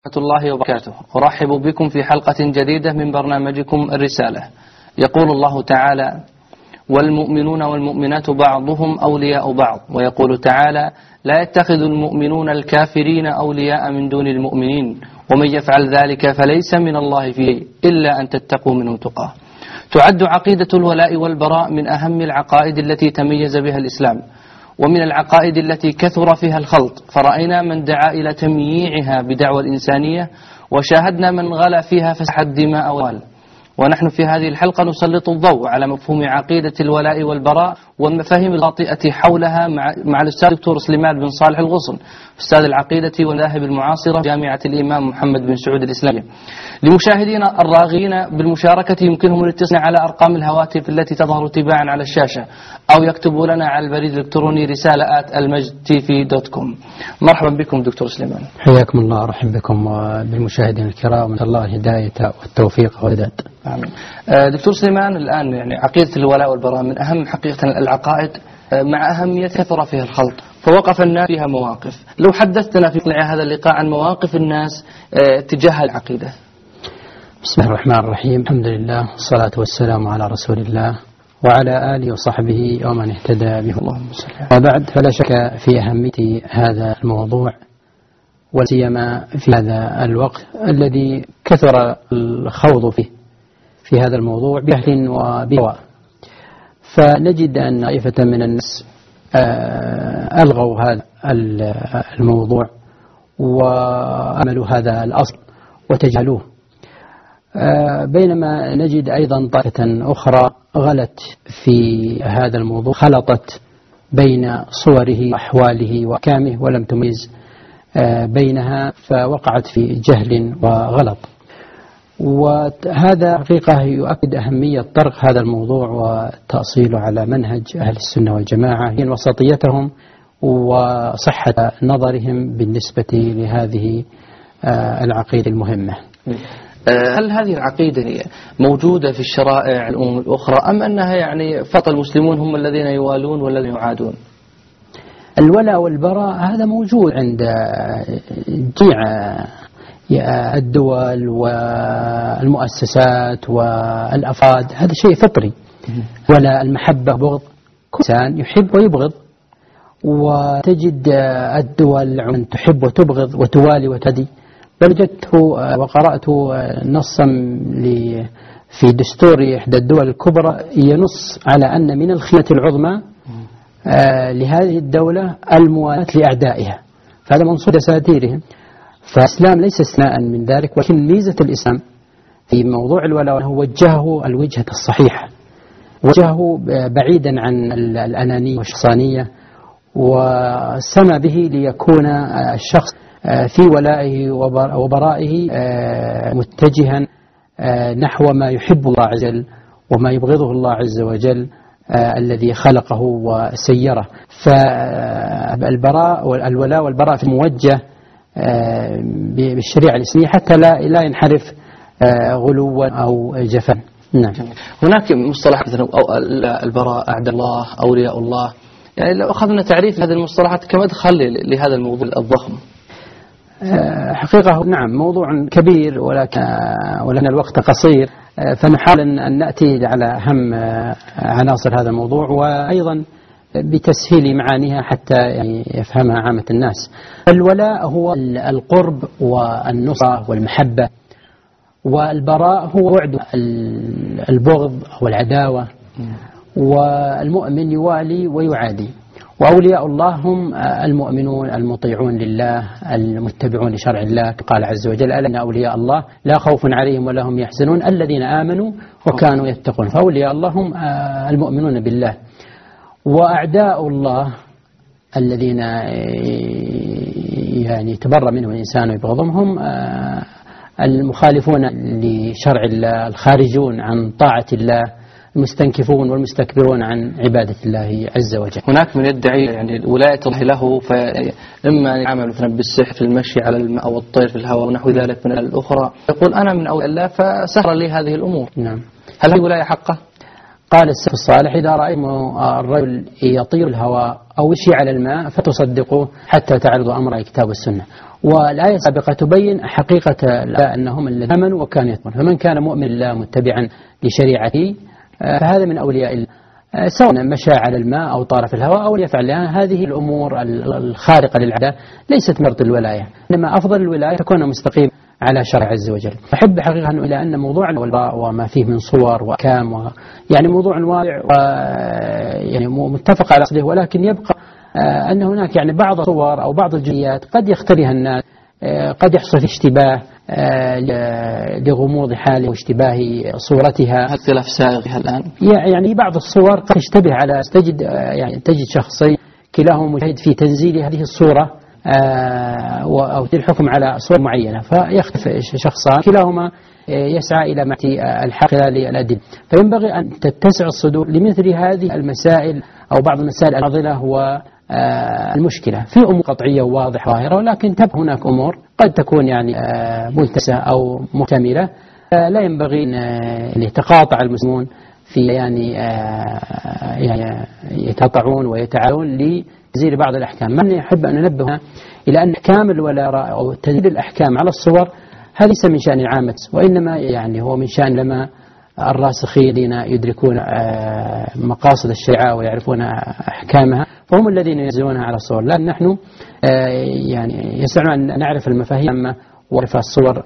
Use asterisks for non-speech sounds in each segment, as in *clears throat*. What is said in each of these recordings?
ورحمة الله وبركاته. أرحب بكم في حلقة جديدة من برنامجكم الرسالة. يقول الله تعالى والمؤمنون والمؤمنات بعضهم أولياء بعض ويقول تعالى لا يتخذ المؤمنون الكافرين أولياء من دون المؤمنين. ومن يفعل ذلك فليس من الله فيه إلا أن تتقوا منه تقاه تعد عقيدة الولاء والبراء من أهم العقائد التي تميز بها الإسلام. ومن العقائد التي كثر فيها الخلط فرأينا من دعا إلى تمييعها بدعوى الإنسانية وشاهدنا من غلا فيها فسح الدماء والأموال ونحن في هذه الحلقة نسلط الضوء على مفهوم عقيدة الولاء والبراء والمفاهيم الخاطئة حولها مع, مع الأستاذ الدكتور سليمان بن صالح الغصن. أستاذ العقيدة والمذاهب المعاصرة جامعة الإمام محمد بن سعود الإسلامية لمشاهدينا الراغبين بالمشاركة يمكنهم الاتصال على أرقام الهواتف التي تظهر تباعا على الشاشة أو يكتبوا لنا على البريد الإلكتروني رسالة المجد TV dot com. مرحبا بكم دكتور سليمان. حياكم الله ورحب بكم بالمشاهدين الكرام. ونسأل الله الهداية والتوفيق والهداية آمين. آه، دكتور سليمان الآن يعني عقيدة الولاء والبراء من أهم حقيقة العقائد. آه، مع أهمية كثر فيها الخلط فوقف الناس فيها مواقف. لو حدثتنا في هذا اللقاء عن مواقف الناس آه، تجاه العقيدة. بسم الله الرحمن الرحيم. الحمد لله والصلاة والسلام على رسول الله وعلى آله وصحبه ومن اهتدى به. اللهم صل وبعد فلا شك في أهمية هذا الموضوع وسيما في هذا الوقت الذي كثر الخوض فيه في هذا الموضوع بجهل وبهوى. فنجد أن طائفة من الناس آه، ألغوا هذا الموضوع وعملوا هذا الأصل وتجهلوه آه، بينما نجد أيضا طائفة أخرى غلت في هذا الموضوع خلطت بين صوره وأحواله وأحكامه ولم تميز آه، بينها فوقعت في جهل وغلط. وهذا حقيقة يؤكد أهمية طرق هذا الموضوع وتأصيله على منهج أهل السنة والجماعة هي وسطيتهم وصحة نظرهم بالنسبة لهذه آه، العقيدة المهمة. آه، هل هذه العقيدة موجودة في الشرائع الأمم الأخرى أم أنها يعني فقط المسلمون هم الذين يوالون والذين يعادون؟ الولاء والبراء هذا موجود عند جميع الدول والمؤسسات والأفراد هذا شيء فطري. ولا المحبة بغض. كل إنسان يحب ويبغض. وتجد الدول من تحب وتبغض وتوالي وتدي بل وقرأت نصا في دستور إحدى الدول الكبرى ينص على أن من الخيانة العظمى آه، لهذه الدولة الموالاة لأعدائها. فهذا منصوص دساتيرهم فالإسلام ليس استثناء من ذلك ولكن ميزة الإسلام في موضوع الولاء أنه وجهه الوجهة الصحيحة. وجهه بعيدا عن الأنانية والشخصانية وسمى به ليكون الشخص في ولائه وبرائه متجها نحو ما يحب الله عز وجل وما يبغضه الله عز وجل الذي خلقه وسيره. فالبراء والولاء والبراء في موجه آه، بالشريعة الإسلامية حتى لا لا ينحرف آه، غلوا أو جفا. نعم. هناك مصطلح مثلا البراء أعداء الله أولياء الله. يعني لو أخذنا تعريف هذه المصطلحات كمدخل لهذا الموضوع الضخم؟ آه، حقيقة نعم موضوع كبير ولكن ولكن الوقت قصير. فنحاول أن نأتي على أهم عناصر هذا الموضوع. وأيضا بتسهيل معانيها حتى يعني يفهمها عامة الناس. الولاء هو القرب والنصرة والمحبة والبراء هو بعد البغض والعداوة والمؤمن يوالي ويعادي. وأولياء الله هم المؤمنون المطيعون لله المتبعون لشرع الله. قال عز وجل ألا إن أولياء الله لا خوف عليهم ولا هم يحزنون. الذين آمنوا وكانوا يتقون. فأولياء الله هم المؤمنون بالله. وأعداء الله الذين يعني تبرى منهم الإنسان ويبغضهم هم آه، المخالفون لشرع الله الخارجون عن طاعة الله المستنكفون والمستكبرون عن عبادة الله عز وجل. هناك من يدعي يعني ولاية الله له فإما يعمل مثلا بالسحر في المشي على الماء أو الطير في الهواء ونحو ذلك من الأخرى يقول أنا من أولياء الله فسهر لي هذه الأمور. نعم. هل هي ولاية حقة؟ قال السلف الصالح إذا رأيتم الرجل يطير الهواء أو يمشي على الماء فتصدقوه حتى تعرضوا أمر الكتاب والسنة. والآية السابقة تبين حقيقة أنهم الذين آمنوا وكانوا يتقون. فمن كان مؤمن الله متبعا لشريعته فهذا من أولياء الله. سواء مشى على الماء أو طار في الهواء أو يفعل هذه الأمور الخارقة للعادة ليست مرض الولاية. إنما أفضل الولاية تكون مستقيم على شرع عز وجل. أحب حقيقة إلى أن موضوع الولاء وما فيه من صور وأحكام و يعني موضوع واسع و يعني متفق على أصله ولكن يبقى أن هناك يعني بعض الصور أو بعض الجزئيات قد يخترها الناس قد يحصل اشتباه لغموض حاله واشتباه صورتها. اختلاف سائغها الآن. يعني بعض الصور قد تشتبه على تجد يعني تجد شخصين كلاهما مجتهد في تنزيل هذه الصورة أو الحكم على صور معينة. فيختلف شخصان. كلاهما يسعى إلى معرفة الحق خلال الأدلة فينبغي أن تتسع الصدور لمثل هذه المسائل أو بعض المسائل الفاضلة والمشكلة في أمور قطعية وواضحة ظاهرة ولكن تبقى هناك أمور قد تكون يعني ملتسة أو محتملة. لا ينبغي أن يتقاطع المسلمون في يعني يعني يتقطعون ويتعاون لتزيل بعض الأحكام. من يحب أن ننبه إلى أن أحكام الولاء أو تزيل الأحكام على الصور هذا ليس من شأن العامة وإنما يعني هو من شأن لما الراسخين الذين يدركون مقاصد الشريعة ويعرفون أحكامها فهم الذين ينزلونها على الصور. لكن نحن يعني يسعنا أن نعرف المفاهيم ونعرف الصور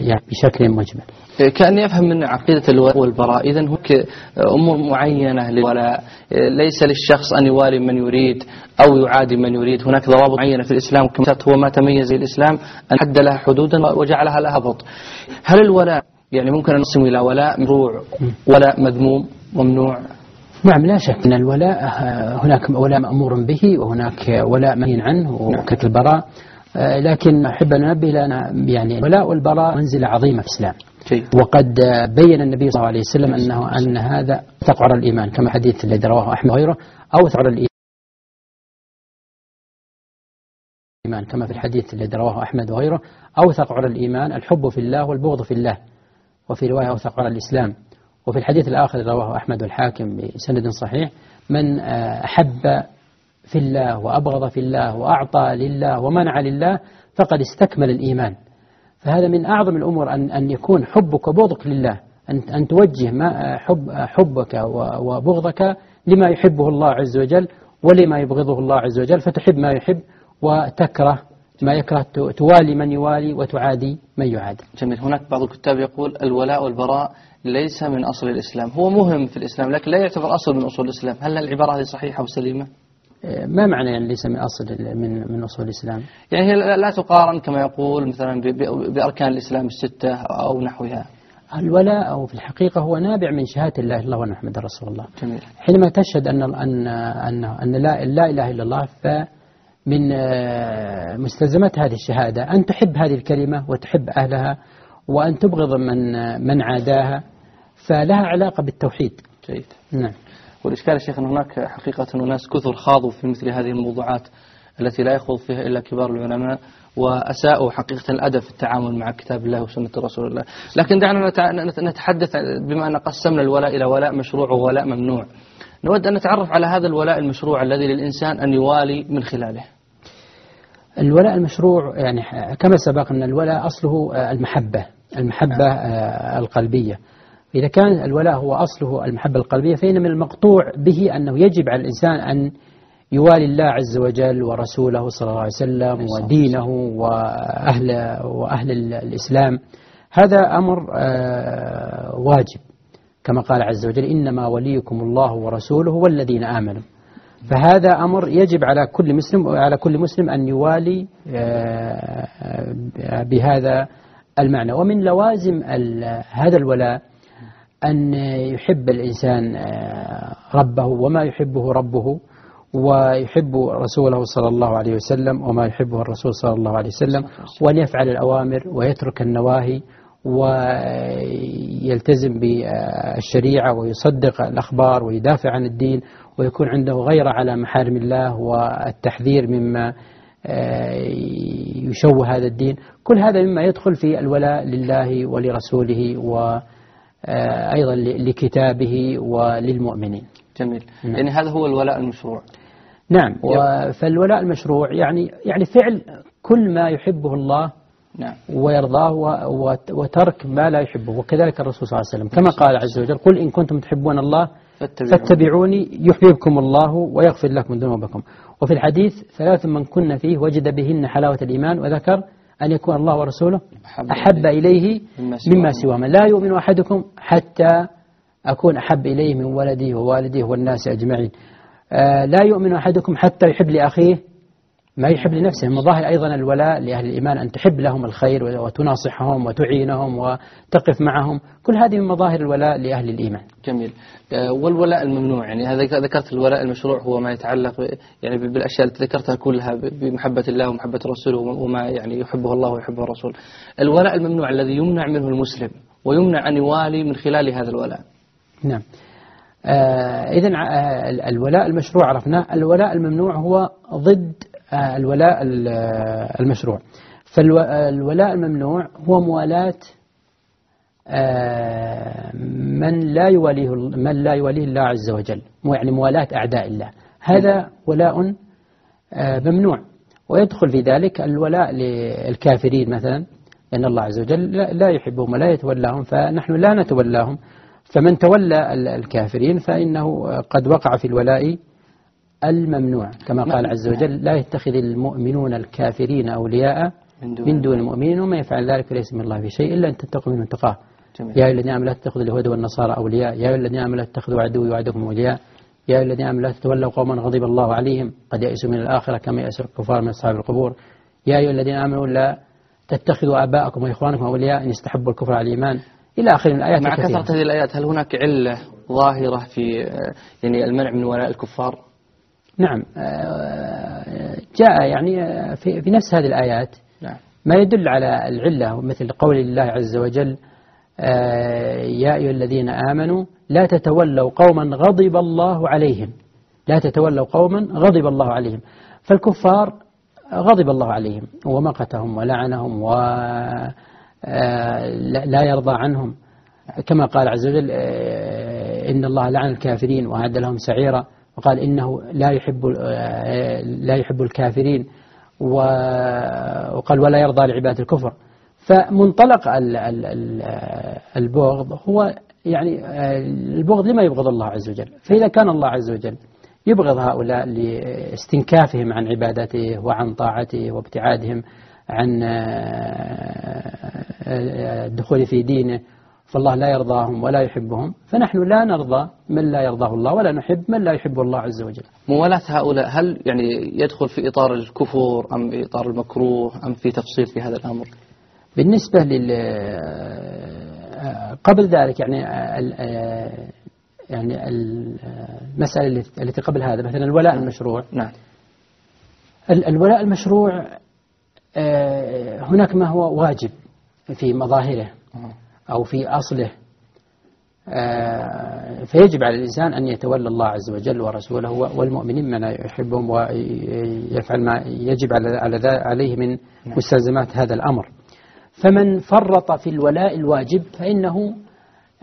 يعني بشكل مجمل. كأني أفهم من عقيدة الولاء والبراء إذا هناك أمور معينة للولاء. ليس للشخص أن يوالي من يريد أو يعادي من يريد. هناك ضوابط معينة في الإسلام كما هو ما تميز الإسلام أن حد لها حدودا وجعلها لها ضبط هل الولاء يعني ممكن أن نقسم إلى ولاء مشروع ولاء مذموم ممنوع؟ نعم لا شك أن الولاء هناك ولاء مأمور به وهناك ولاء منهي عنه وكذلك البراء. لكن أحب أن أنبه لنا يعني الولاء والبراء منزلة عظيمة في الإسلام. وقد بين النبي صلى الله عليه وسلم أنه أن هذا تقعر الإيمان كما حديث الذي رواه أحمد وغيره أو ثعر الإيمان كما في الحديث الذي رواه أحمد وغيره أوثق على الإيمان الحب في الله والبغض في الله. وفي رواية أوثق على الإسلام. وفي الحديث الآخر رواه أحمد الحاكم بسند صحيح من أحب في الله وأبغض في الله وأعطى لله ومنع لله فقد استكمل الإيمان. فهذا من أعظم الأمور أن أن يكون حبك وبغضك لله أن أن توجه ما حب حبك وبغضك لما يحبه الله عز وجل ولما يبغضه الله عز وجل فتحب ما يحب وتكره ما يكره توالي من يوالي وتعادي من يعادي. جميل. هناك بعض الكتاب يقول الولاء والبراء ليس من أصل الإسلام. هو مهم في الإسلام لكن لا يعتبر أصل من أصول الإسلام. هل العبارة هذه صحيحة وسليمة؟ ما معنى يعني ليس من أصل من من أصول الإسلام؟ يعني هي لا تقارن كما يقول مثلا بأركان الإسلام الستة أو نحوها. الولاء أو في الحقيقة هو نابع من شهادة الله إلا وأن محمد رسول الله. جميل. حينما تشهد أن أن أن أن لا, لا إله إلا الله فمن مستلزمات هذه الشهادة أن تحب هذه الكلمة وتحب أهلها وأن تبغض من من عاداها فلها علاقة بالتوحيد. جيد. نعم. والإشكال شيخ أن هناك حقيقة أناس كثر خاضوا في مثل هذه الموضوعات التي لا يخوض فيها إلا كبار العلماء وأساءوا حقيقة الأدب في التعامل مع كتاب الله وسنة رسول الله. لكن دعنا نتحدث بما أن قسمنا الولاء إلى ولاء مشروع وولاء ممنوع. نود أن نتعرف على هذا الولاء المشروع الذي للإنسان أن يوالي من خلاله. الولاء المشروع يعني كما سبق أن الولاء أصله المحبة المحبة القلبية. إذا كان الولاء هو أصله المحبة القلبية فإن من المقطوع به أنه يجب على الإنسان أن يوالي الله عز وجل ورسوله صلى الله عليه وسلم ودينه وأهل, وأهل الإسلام. هذا أمر واجب. كما قال عز وجل إنما وليكم الله ورسوله والذين آمنوا. فهذا أمر يجب على كل مسلم على كل مسلم أن يوالي بهذا المعنى. ومن لوازم هذا الولاء أن يحب الإنسان ربه وما يحبه ربه ويحب رسوله صلى الله عليه وسلم وما يحبه الرسول صلى الله عليه وسلم وأن يفعل الأوامر ويترك النواهي ويلتزم بالشريعة ويصدق الأخبار ويدافع عن الدين ويكون عنده غير على محارم الله والتحذير مما يشوه هذا الدين. كل هذا مما يدخل في الولاء لله ولرسوله و آه، أيضا لكتابه وللمؤمنين. جميل. نعم. يعني هذا هو الولاء المشروع. نعم فالولاء المشروع يعني يعني فعل كل ما يحبه الله نعم. ويرضاه وترك ما لا يحبه. وكذلك الرسول صلى الله عليه وسلم كما قال عز وجل قل إن كنتم تحبون الله فاتبعوني يحببكم الله ويغفر لكم ذنوبكم. وفي الحديث ثلاث من كن فيه وجد بهن حلاوة الإيمان وذكر أن يكون الله ورسوله أحب إليه مما سواهما. لا يؤمن أحدكم حتى أكون أحب إليه من ولده ووالده والناس أجمعين. آه، لا يؤمن أحدكم حتى يحب لأخيه ما يحب لنفسه من مظاهر أيضا الولاء لأهل الإيمان أن تحب لهم الخير وتناصحهم وتعينهم وتقف معهم. كل هذه من مظاهر الولاء لأهل الإيمان. جميل. آه، والولاء الممنوع يعني هذا ذكرت الولاء المشروع هو ما يتعلق يعني بالأشياء التي ذكرتها كلها بمحبة الله ومحبة رسوله وما يعني يحبه الله ويحبه الرسول. الولاء الممنوع الذي يمنع منه المسلم ويمنع أن يوالي من خلال هذا الولاء. نعم. آه إذا آه الولاء المشروع عرفناه. الولاء الممنوع هو ضد الولاء المشروع. فالولاء الممنوع هو موالاة آه من لا يواليه من لا يواليه الله عز وجل. يعني موالاة أعداء الله. هذا ولاء آه ممنوع. ويدخل في ذلك الولاء للكافرين مثلا لأن الله عز وجل لا يحبهم ولا يتولاهم فنحن لا نتولاهم. فمن تولى الكافرين فإنه قد وقع في الولاء الممنوع كما قال عز وجل لا يتخذ المؤمنون الكافرين أولياء من دون المؤمنين وما يفعل ذلك فليس من الله في شيء إلا أن تتقوا منه تقاه يا أيها الذين آمنوا لا تتخذوا اليهود والنصارى أولياء. يا أيها الذين آمنوا لا تتخذوا عدوي وعدوكم أولياء. يا أيها الذين آمنوا لا تتولوا قوما غضب الله عليهم. قد يئسوا من الآخرة كما يئس الكفار من أصحاب القبور. يا أيها الذين آمنوا لا تتخذوا آباءكم وإخوانكم أولياء إن استحبوا الكفر على الإيمان. إلى آخر الآيات مع كثرة هذه الآيات هل هناك علة ظاهرة في يعني المنع من ولاء الكفار؟ نعم آه، جاء يعني في, في نفس هذه الآيات نعم. ما يدل على العلة مثل قول الله عز وجل آه، يا أيها الذين آمنوا لا تتولوا قوما غضب الله عليهم. لا تتولوا قوما غضب الله عليهم. فالكفار غضب الله عليهم ومقتهم ولعنهم و آه، لا يرضى عنهم. كما قال عز وجل آه، إن الله لعن الكافرين وأعد لهم سعيرا. وقال إنه لا يحب آه، لا يحب الكافرين وقال ولا يرضى لعباد الكفر. فمنطلق البغض هو يعني البغض لما يبغض الله عز وجل؟ فإذا كان الله عز وجل يبغض هؤلاء لاستنكافهم عن عبادته وعن طاعته وابتعادهم عن الدخول في دينه فالله لا يرضاهم ولا يحبهم. فنحن لا نرضى من لا يرضاه الله ولا نحب من لا يحب الله عز وجل. موالاة هؤلاء هل يعني يدخل في إطار الكفر أم في إطار المكروه أم في تفصيل في هذا الأمر؟ بالنسبة لل قبل ذلك يعني يعني المسألة التي قبل هذا مثلا الولاء المشروع. نعم. الولاء المشروع هناك ما هو واجب في مظاهره. أو في أصله آه، فيجب على الإنسان أن يتولى الله عز وجل ورسوله والمؤمنين من يحبهم ويفعل ما يجب عليه من نعم. مستلزمات هذا الأمر. فمن فرط في الولاء الواجب فإنه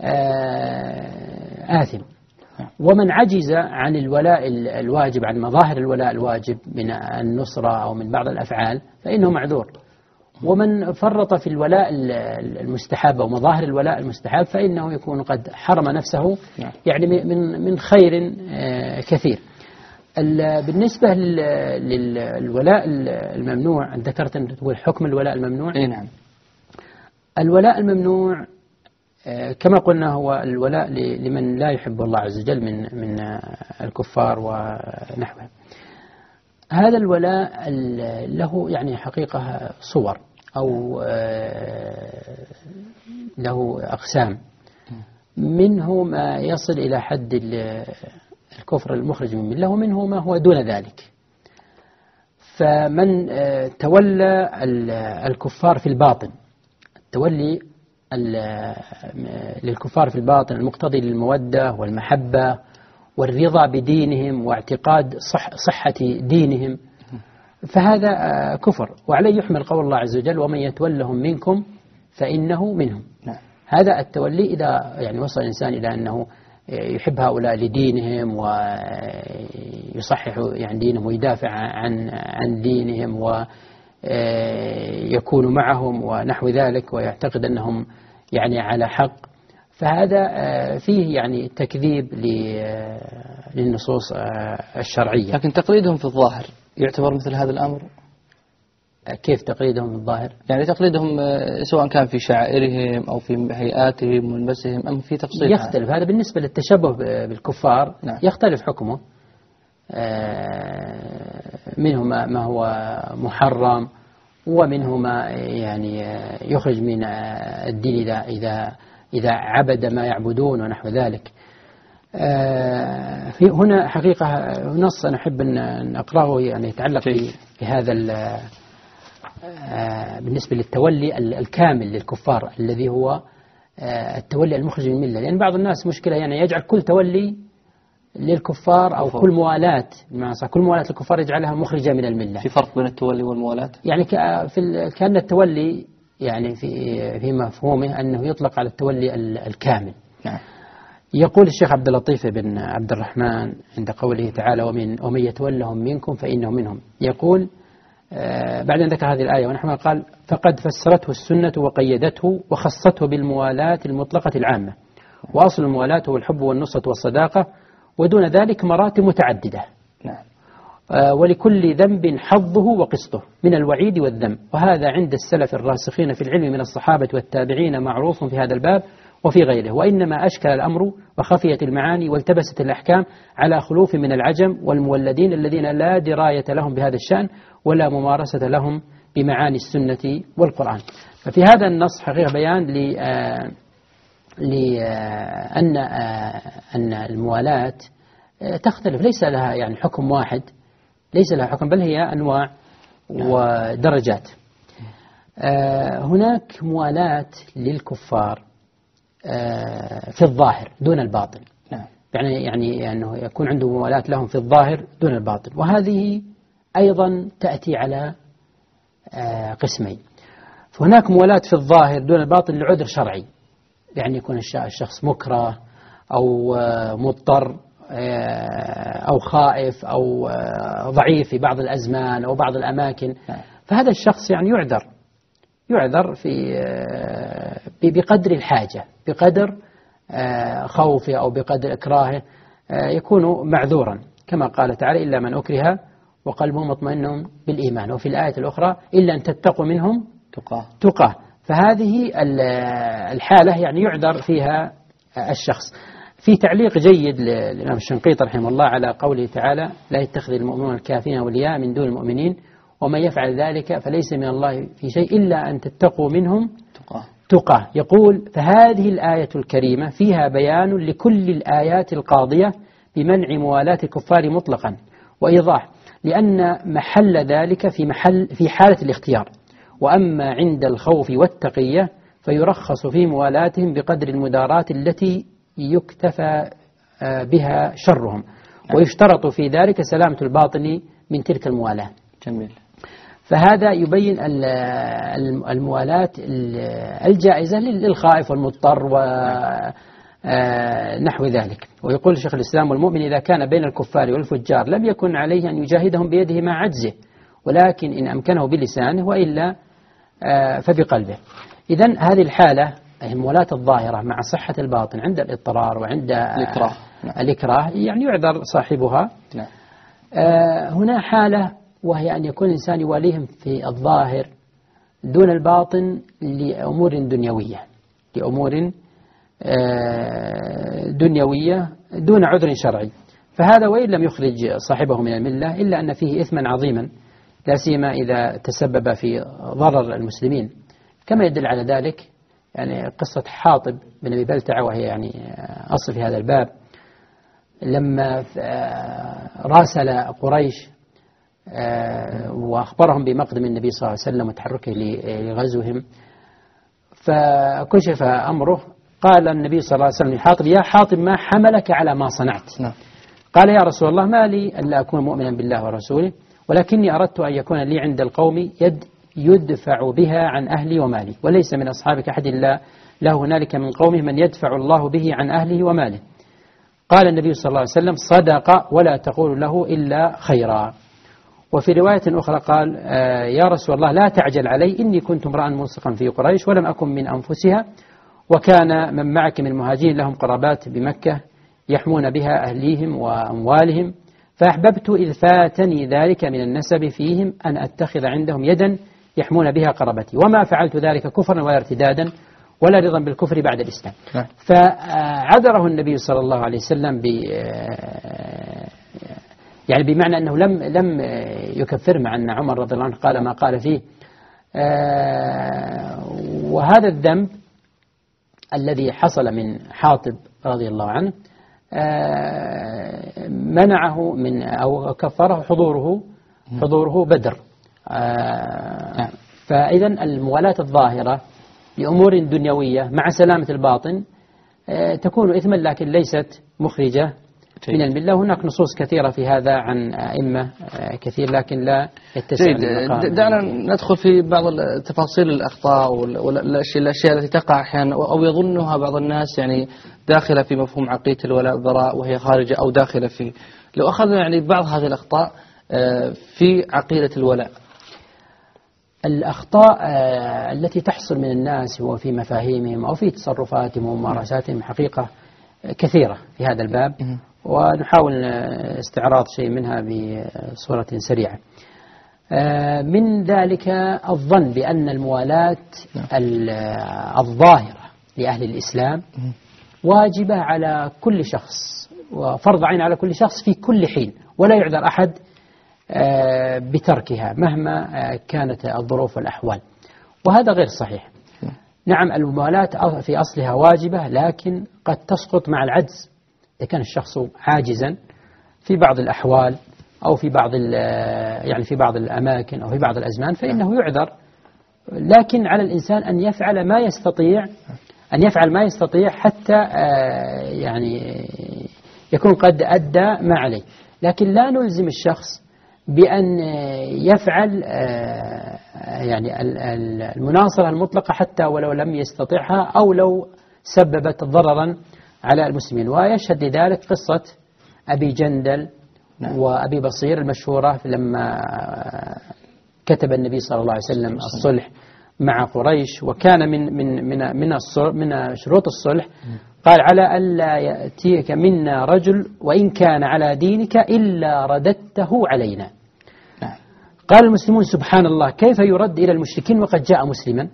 آه، آثم. ومن عجز عن الولاء الواجب عن مظاهر الولاء الواجب من النصرة أو من بعض الأفعال فإنه معذور. ومن فرط في الولاء المستحب أو مظاهر الولاء المستحب فإنه يكون قد حرم نفسه نعم. يعني من من خير آه، كثير. بالنسبة للولاء الممنوع ذكرت أن تقول حكم الولاء الممنوع. أي نعم. الولاء الممنوع آه، كما قلنا هو الولاء لمن لا يحب الله عز وجل من من الكفار ونحوهم هذا الولاء له يعني حقيقة صور. أو آه، له أقسام. منه ما يصل إلى حد الكفر المخرج من ملة ومنه ما هو دون ذلك. فمن آه، تولى الكفار في الباطن تولي للكفار في الباطن المقتضي للمودة والمحبة والرضا بدينهم واعتقاد صح صحة دينهم فهذا كفر. وعليه يحمل قول الله عز وجل ومن يتولهم منكم فإنه منهم. نعم. هذا التولي إذا يعني وصل الإنسان إلى أنه يحب هؤلاء لدينهم ويصحح يعني دينهم ويدافع عن عن دينهم ويكون معهم ونحو ذلك ويعتقد أنهم يعني على حق. فهذا فيه يعني تكذيب للنصوص الشرعية. لكن تقليدهم في الظاهر يعتبر مثل هذا الأمر؟ كيف تقليدهم الظاهر؟ يعني تقليدهم آه، سواء كان في شعائرهم أو في هيئاتهم وملبسهم أم في تفصيل يختلف. هذا بالنسبة للتشبه بالكفار نعم. يختلف حكمه. آه، منه ما هو محرم ومنه ما يعني آه، يخرج من الدين إذا إذا إذا عبد ما يعبدون ونحو ذلك. في هنا حقيقة نص أنا أحب أن أقرأه يعني يتعلق بهذا آه، بالنسبة للتولي الكامل للكفار الذي هو آه، التولي المخرج من الملة. لأن بعض الناس مشكلة يعني يجعل كل تولي للكفار أو كل موالاة كل موالاة للكفار يجعلها مخرجة من الملة. في فرق بين التولي والموالاة؟ يعني في كأن التولي يعني في في مفهومه أنه يطلق على التولي الكامل. نعم. يقول الشيخ عبد اللطيف بن عبد الرحمن عند قوله تعالى ومن ومن يتولهم منكم فإنه منهم. يقول آه، بعد أن ذكر هذه الآية ونحن قال فقد فسرته السنة وقيدته وخصته بالموالاة المطلقة العامة. وأصل الموالاة هو الحب والنصرة والصداقة ودون ذلك مراتب متعددة. نعم. آه، ولكل ذنب حظه وقسطه من الوعيد والذم وهذا عند السلف الراسخين في العلم من الصحابة والتابعين معروف في هذا الباب. وفي غيره. وإنما أشكل الأمر وخفيت المعاني والتبست الأحكام على خلوف من العجم والمولدين الذين لا دراية لهم بهذا الشأن ولا ممارسة لهم بمعاني السنة والقرآن. ففي هذا النص حقيقة بيان ل آه، لأن آه، أن الموالاة آه، تختلف. ليس لها يعني حكم واحد ليس لها حكم بل هي أنواع ودرجات. هناك موالاة للكفار. في الظاهر دون الباطن. نعم. يعني يعني أنه يكون عنده موالاة لهم في الظاهر دون الباطن. وهذه أيضا تأتي على آه، قسمين. فهناك موالاة في الظاهر دون الباطن لعذر شرعي. يعني يكون الشخص مكره أو آه، مضطر آه، أو خائف أو ضعيف في بعض الأزمان أو بعض الأماكن. فهذا الشخص يعني يعذر. يعذر في بقدر الحاجة بقدر خوفه أو بقدر إكراهه يكون معذورا. كما قال تعالى إلا من أكره وقلبه مطمئن بالإيمان. وفي الآية الأخرى إلا أن تتقوا منهم تقاه تقاه. فهذه الحالة يعني يعذر فيها الشخص. في تعليق جيد للإمام الشنقيط رحمه الله على قوله تعالى لا يتخذ المؤمنون الكافرين أولياء من دون المؤمنين ومن يفعل ذلك فليس من الله في شيء إلا أن تتقوا منهم تقاه تقاه يقول فهذه الآية الكريمة فيها بيان لكل الآيات القاضية بمنع موالاة الكفار مطلقا. وإيضاح لأن محل ذلك في محل في حالة الاختيار. وأما عند الخوف والتقية فيرخص في موالاتهم بقدر المدارات التي يكتفى آه، بها شرهم. ويشترط في ذلك سلامة الباطن من تلك الموالاة. جميل. فهذا يبين الموالاة الجائزة للخائف والمضطر و آه، نحو ذلك ويقول شيخ الإسلام والمؤمن إذا كان بين الكفار والفجار لم يكن عليه أن يجاهدهم بيده مع عجزه ولكن إن أمكنه بلسانه وإلا آه، فبقلبه إذا هذه الحالة المولاة الظاهرة مع صحة الباطن عند الإضطرار وعند الإكراه. الإكراه يعني يعذر صاحبها نعم. آه، هنا حالة وهي أن يكون الإنسان يواليهم في الظاهر دون الباطن لأمور دنيوية لأمور آه، دنيوية دون عذر شرعي. فهذا وإن لم يخرج صاحبه من الملة إلا أن فيه إثما عظيما لا سيما إذا تسبب في ضرر المسلمين. كما يدل على ذلك يعني قصة حاطب بن أبي بلتعة وهي يعني أصل في هذا الباب لما آه، راسل قريش وأخبرهم بمقدم النبي صلى الله عليه وسلم وتحركه لغزوهم. فكشف أمره قال النبي صلى الله عليه وسلم لحاطب يا حاطب ما حملك على ما صنعت؟ نعم. قال يا رسول الله ما لي أن لا أكون مؤمنا بالله ورسوله ولكني أردت أن يكون لي عند القوم يد يدفع بها عن أهلي ومالي وليس من أصحابك أحد إلا له هنالك من قومه من يدفع الله به عن أهله وماله. قال النبي صلى الله عليه وسلم صدق ولا تقول له إلا خيرا. وفي رواية أخرى قال آه، يا رسول الله لا تعجل علي إني كنت امرأ ملصقا في قريش ولم أكن من أنفسها وكان من معك من المهاجرين لهم قرابات بمكة يحمون بها أهليهم وأموالهم فأحببت إذ فاتني ذلك من النسب فيهم أن أتخذ عندهم يدا يحمون بها قرابتي وما فعلت ذلك كفرا ولا ارتدادا ولا رضا بالكفر بعد الإسلام نعم. فعذره النبي صلى الله عليه وسلم يعني بمعنى أنه لم لم يكفر مع أن عمر رضي الله عنه قال ما قال فيه وهذا الذنب الذي حصل من حاطب رضي الله عنه منعه من أو كفره حضوره حضوره بدر نعم. فإذا الموالاة الظاهرة لأمور دنيوية مع سلامة الباطن آه، تكون إثما لكن ليست مخرجة من الملة. هناك نصوص كثيرة في هذا عن أئمة آه، كثير لكن لا يتسع جيد دعنا ندخل في بعض تفاصيل الأخطاء والأشياء التي تقع أحيانا أو يظنها بعض الناس يعني داخلة في مفهوم عقيدة الولاء والبراء وهي خارجة أو داخلة فيه. لو أخذنا يعني بعض هذه الأخطاء آه، في عقيدة الولاء. الأخطاء آه، التي تحصل من الناس وفي مفاهيمهم أو في تصرفاتهم وممارساتهم حقيقة كثيرة في هذا الباب. ونحاول استعراض شيء منها بصورة سريعة. آه، من ذلك الظن بأن الموالاة نعم. الظاهرة لأهل الإسلام واجبة على كل شخص وفرض عين على كل شخص في كل حين ولا يعذر أحد آه، بتركها مهما آه، كانت الظروف والأحوال. وهذا غير صحيح. نعم. الموالاة في أصلها واجبة لكن قد تسقط مع العجز. إذا كان الشخص عاجزا في بعض الأحوال أو في بعض آه، يعني في بعض الأماكن أو في بعض الأزمان فإنه يعذر. لكن على الإنسان أن يفعل ما يستطيع أن يفعل ما يستطيع حتى يعني يكون قد أدى ما عليه. لكن لا نلزم الشخص بأن يفعل آه، يعني المناصرة المطلقة حتى ولو لم يستطعها أو لو سببت ضررا على المسلمين. ويشهد لذلك قصة أبي جندل نعم. وأبي بصير المشهورة لما كتب النبي صلى الله عليه وسلم الصلح مع قريش. وكان من من من من من شروط الصلح. قال على ألا يأتيك منا رجل وإن كان على دينك إلا رددته علينا. نعم. قال المسلمون سبحان الله كيف يرد إلى المشركين وقد جاء مسلما؟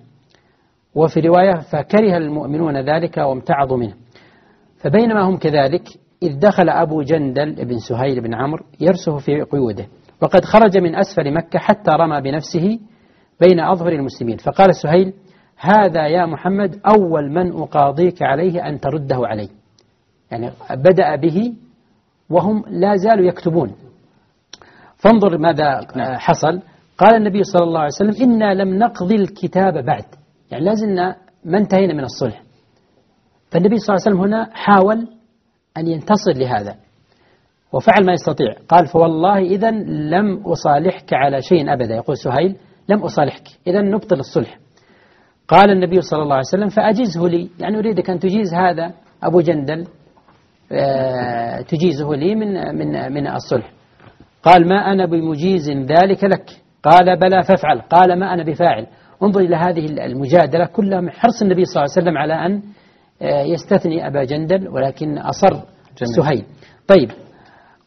وفي رواية فكره المؤمنون ذلك وامتعضوا منه. فبينما هم كذلك إذ دخل أبو جندل بن سهيل بن عمرو يرسه في قيوده وقد خرج من أسفل مكة حتى رمى بنفسه بين أظهر المسلمين. فقال سهيل هذا يا محمد أول من أقاضيك عليه أن ترده علي. يعني بدأ به وهم لا زالوا يكتبون. فانظر ماذا حصل. قال النبي صلى الله عليه وسلم إنا لم نقضي الكتاب بعد. يعني لازلنا ما انتهينا من الصلح. فالنبي صلى الله عليه وسلم هنا حاول أن ينتصر لهذا وفعل ما يستطيع قال فوالله إذا لم أصالحك على شيء أبدا. يقول سهيل لم أصالحك إذا نبطل الصلح. قال النبي صلى الله عليه وسلم فأجزه لي يعني أريدك أن تجيز هذا أبو جندل آه، تجيزه لي من من من الصلح. قال ما أنا بمجيز ذلك لك. قال بلى فافعل. قال ما أنا بفاعل. انظر إلى هذه المجادلة كلها من حرص النبي صلى الله عليه وسلم على أن يستثني أبا جندل ولكن أصر جميل. سهيل. طيب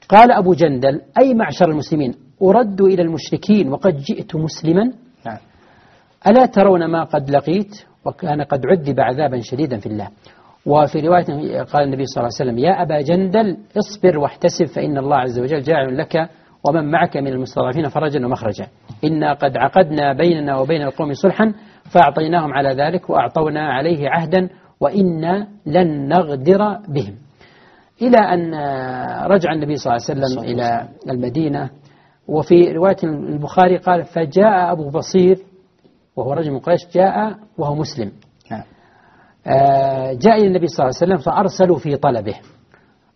قال أبو جندل أي معشر المسلمين؟ أرد إلى المشركين وقد جئت مسلما. نعم. ألا ترون ما قد لقيت؟ وكان قد عذب عذابا شديدا في الله. وفي رواية قال النبي صلى الله عليه وسلم يا أبا جندل اصبر واحتسب فإن الله عز وجل جاعل لك ومن معك من المستضعفين فرجا ومخرجا. إنا قد عقدنا بيننا وبين القوم صلحا فأعطيناهم على ذلك وأعطونا عليه عهدا وإنا لن نغدر بهم. إلى أن رجع النبي صلى الله عليه وسلم إلى المدينة وفي رواية البخاري قال فجاء أبو بصير وهو رجل من قريش جاء وهو مسلم. نعم. آه، جاء إلى النبي صلى الله عليه وسلم فأرسلوا في طلبه.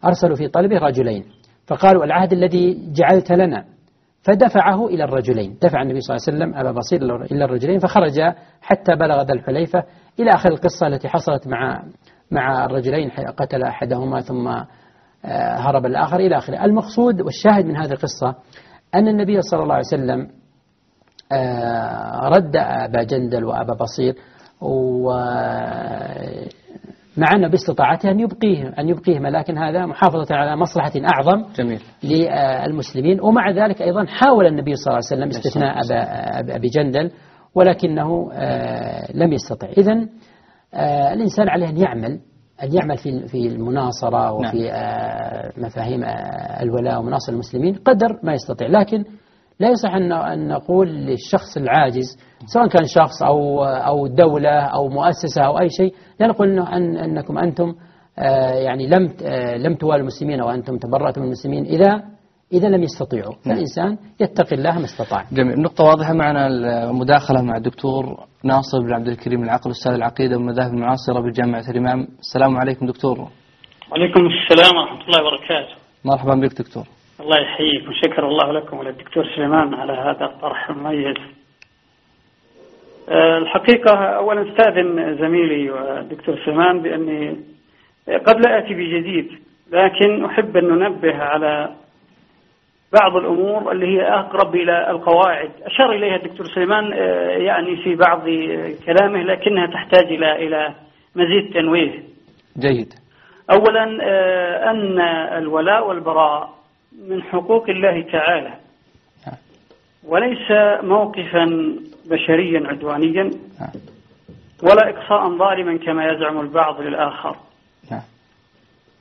أرسلوا في طلبه رجلين. فقالوا العهد الذي جعلت لنا. فدفعه إلى الرجلين. دفع النبي صلى الله عليه وسلم أبا بصير إلى الرجلين فخرج حتى بلغ ذا الحليفة. إلى آخر القصة التي حصلت مع مع الرجلين قتل أحدهما ثم آه، هرب الآخر إلى آخره. المقصود والشاهد من هذه القصة أن النبي صلى الله عليه وسلم آه، رد أبا جندل وأبا بصير مع أنه باستطاعته أن يبقيه أن يبقيهما لكن هذا محافظة على مصلحة أعظم جميل. للمسلمين. ومع ذلك أيضا حاول النبي صلى الله عليه وسلم استثناء أبا أبي جندل ولكنه آه، لم يستطع. إذا آه، الإنسان عليه أن يعمل أن يعمل في في المناصرة وفي نعم. آه، مفاهيم الولاء ومناصر المسلمين قدر ما يستطيع. لكن لا يصح أن نقول للشخص العاجز سواء كان شخص أو أو دولة أو مؤسسة أو أي شيء لا نقول أن أنكم أنتم يعني لم لم توالوا المسلمين أو أنتم تبرأتم من المسلمين. إذا إذا لم يستطيعوا. نعم. فالإنسان يتقي الله ما استطاع. جميل. نقطة واضحة معنا المداخلة مع الدكتور ناصر بن عبد الكريم العقل أستاذ العقيدة والمذاهب المعاصرة بجامعة الإمام. السلام عليكم دكتور. وعليكم السلام ورحمة الله وبركاته. مرحبا بك دكتور. الله يحييك وشكر الله لكم وللدكتور سليمان على هذا الطرح المميز. آه، الحقيقة أولا أستاذن زميلي والدكتور سليمان بأني قد لا أتي بجديد لكن أحب أن ننبه على بعض الأمور اللي هي أقرب إلى القواعد أشار إليها الدكتور سليمان آه، يعني في بعض كلامه لكنها تحتاج إلى إلى مزيد تنويه جيد أولا آه، أن الولاء والبراء من حقوق الله تعالى. وليس موقفا بشريا عدوانيا. ولا إقصاء ظالما كما يزعم البعض للآخر.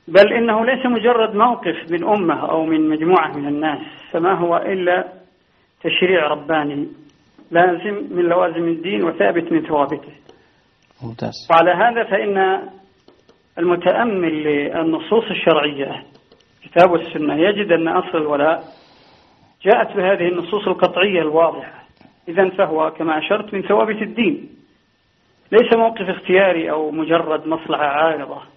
بل إنه ليس مجرد موقف من أمة أو من مجموعة من الناس فما هو إلا تشريع رباني لازم من لوازم الدين وثابت من ثوابته. ممتاز. وعلى هذا فإن المتأمل للنصوص الشرعية الكتاب والسنة يجد أن أصل الولاء جاءت بهذه النصوص القطعية الواضحة. إذا فهو كما أشرت من ثوابت الدين. ليس موقف اختياري أو مجرد مصلحة عارضة.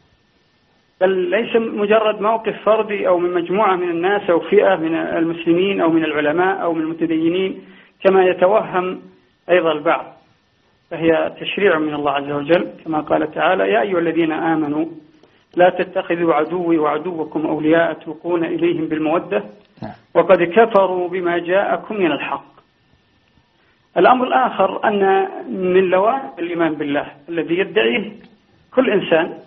بل ليس مجرد موقف فردي أو من مجموعة من الناس أو فئة من المسلمين أو من العلماء أو من المتدينين كما يتوهم أيضا البعض فهي تشريع من الله عز وجل كما قال تعالى يا أيها الذين آمنوا لا تتخذوا عدوي وعدوكم أولياء تلقون إليهم بالمودة نعم. وقد كفروا بما جاءكم من الحق الأمر الآخر أن من لوازم الإيمان بالله الذي يدعيه كل إنسان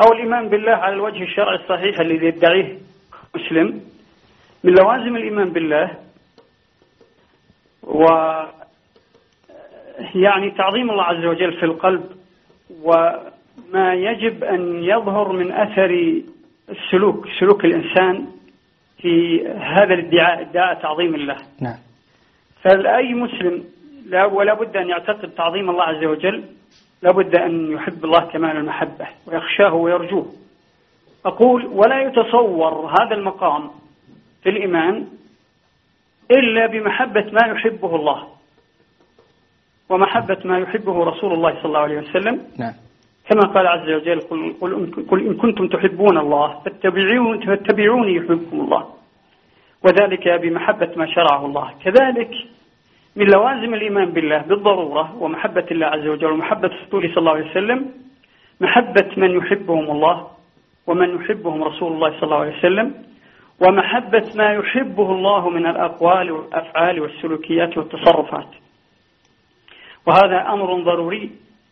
أو الإيمان بالله على الوجه الشرعي الصحيح الذي يدعيه مسلم من لوازم الإيمان بالله و يعني تعظيم الله عز وجل في القلب و ما يجب أن يظهر من أثر السلوك سلوك الإنسان في هذا الادعاء ادعاء تعظيم الله. نعم. فأي مسلم لا ولا بد أن يعتقد تعظيم الله عز وجل لا بد أن يحب الله كمال المحبة ويخشاه ويرجوه. أقول ولا يتصور هذا المقام في الإيمان إلا بمحبة ما يحبه الله ومحبة ما يحبه رسول الله صلى الله عليه وسلم. نعم. كما قال عز وجل قل, إن كنتم تحبون الله فاتبعون فاتبعوني يحبكم الله. وذلك بمحبة ما شرعه الله. كذلك من لوازم الإيمان بالله بالضرورة ومحبة الله عز وجل ومحبة رسوله صلى الله عليه وسلم محبة من يحبهم الله ومن يحبهم رسول الله صلى الله عليه وسلم ومحبة ما يحبه الله من الأقوال والأفعال والسلوكيات والتصرفات. وهذا أمر ضروري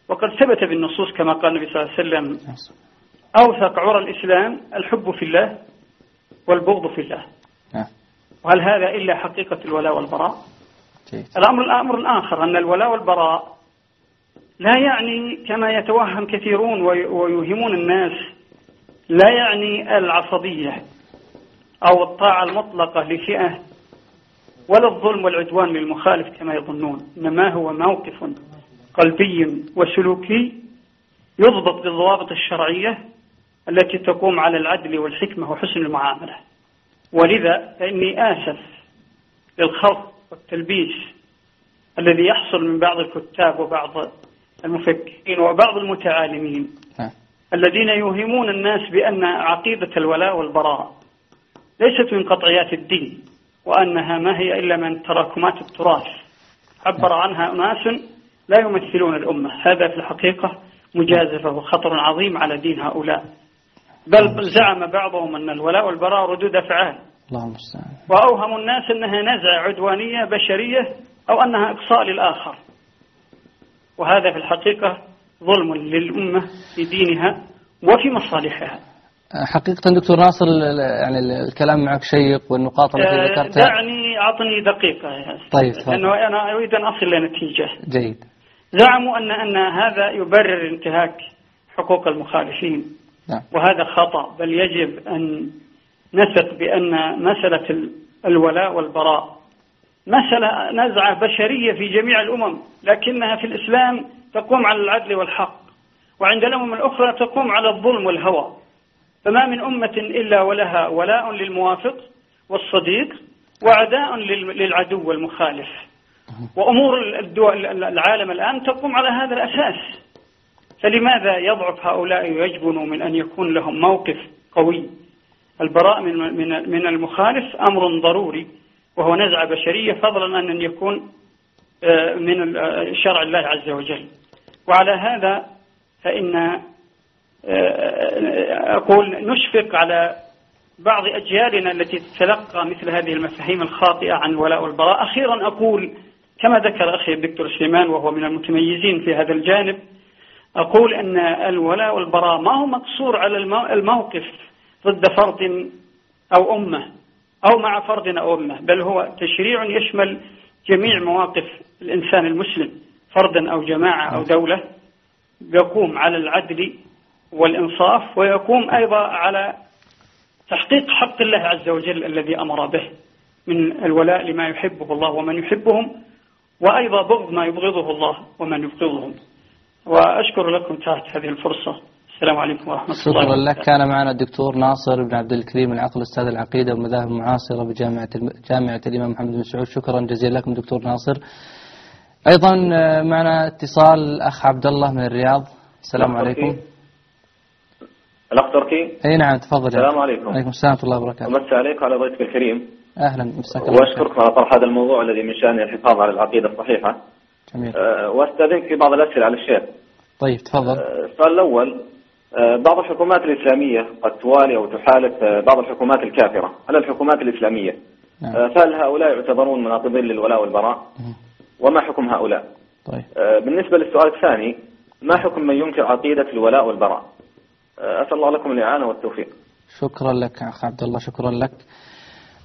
وقد ثبت بالنصوص كما قال النبي صلى الله عليه وسلم أوثق عرى الإسلام الحب في الله والبغض في الله. نعم. وهل هذا إلا حقيقة الولاء والبراء؟ الأمر الأمر الآخر أن الولاء والبراء لا يعني كما يتوهم كثيرون ويوهمون الناس لا يعني العصبية أو الطاعة المطلقة لفئة ولا الظلم والعدوان للمخالف كما يظنون. إنما هو موقف قلبي وسلوكي يضبط بالضوابط الشرعية التي تقوم على العدل والحكمة وحسن المعاملة. ولذا فإني آسف للخلط والتلبيس الذي يحصل من بعض الكتاب وبعض المفكرين وبعض المتعالمين. الذين يوهمون الناس بأن عقيدة الولاء والبراء ليست من قطعيات الدين وأنها ما هي إلا من تراكمات التراث. عبر عنها أناس لا يمثلون الأمة. هذا في الحقيقة مجازفة وخطر عظيم على دين هؤلاء. بل, بل زعم بعضهم أن الولاء والبراء ردود أفعال. الله المستعان وأوهم الناس أنها نزعة عدوانية بشرية أو أنها إقصاء للآخر. وهذا في الحقيقة ظلم للأمة في دينها وفي مصالحها. حقيقة دكتور ناصر يعني ال- الكلام معك شيق والنقاط التي آه، ذكرتها. دعني أعطني دقيقة يا. طيب،. لأنه أنا أريد أن أصل لنتيجة جيد. زعموا أن أن هذا يبرر انتهاك حقوق المخالفين. نعم. وهذا خطأ بل يجب أن نثق بأن مسألة ال- الولاء والبراء. مسألة نزعة بشرية في جميع الأمم لكنها في الإسلام تقوم على العدل والحق وعند الأمم الأخرى تقوم على الظلم والهوى. فما من أمة إلا ولها ولاء للموافق والصديق وعداء لل- للعدو والمخالف. وأمور الدول العالم الآن تقوم على هذا الأساس. فلماذا يضعف هؤلاء ويجبنوا من أن يكون لهم موقف قوي؟ البراء من من من المخالف أمر ضروري وهو نزعة بشرية فضلا عن أن يكون آه، من آه، شرع الله عز وجل. وعلى هذا فإن آه، أقول نشفق على بعض أجيالنا التي تتلقى مثل هذه المفاهيم الخاطئة عن الولاء والبراء أخيرا أقول كما ذكر أخي الدكتور سليمان وهو من المتميزين في هذا الجانب أقول أن الولاء والبراء ما هو مقصور على المو- الموقف ضد فرد أو أمة أو مع فرد أو أمة بل هو تشريع يشمل جميع مواقف الإنسان المسلم فردا أو جماعة أو دولة يقوم على العدل والإنصاف ويقوم أيضا على تحقيق حق الله عز وجل الذي أمر به من الولاء لما يحبه الله ومن يحبهم وأيضا بغض ما يبغضه الله ومن يبغضهم. وأشكر لكم تحت هذه الفرصة. السلام عليكم ورحمة الله شكرا لك. وبركاته. كان معنا الدكتور ناصر بن عبد الكريم العقل أستاذ العقيدة والمذاهب المعاصرة بجامعة الم... جامعة الإمام محمد بن سعود. شكرا جزيلا لكم دكتور ناصر. أيضا آه، معنا اتصال الاخ عبد الله من الرياض. السلام الأخ عليكم. الأخ تركي أي نعم تفضل. يا السلام. عليكم. عليكم السلام ورحمة الله وبركاته. أمسي عليك وعلى ضيفك الكريم. أهلا مساك الله. وأشكركم على طرح هذا الموضوع الذي من شأنه الحفاظ على العقيدة الصحيحة. جميل. أه، وأستأذنك في بعض الأسئلة على الشيخ. طيب تفضل. السؤال الأول أه، بعض الحكومات الإسلامية قد توالي أو تحالف أه، بعض الحكومات الكافرة. على الحكومات الإسلامية؟ نعم. أه، فهل هؤلاء يعتبرون مناقضين للولاء والبراء. وما حكم هؤلاء؟ طيب. بالنسبة للسؤال الثاني ما حكم من ينكر عقيدة الولاء والبراء؟ أسأل الله لكم الإعانة والتوفيق. شكرا لك أخ عبد الله شكرا لك.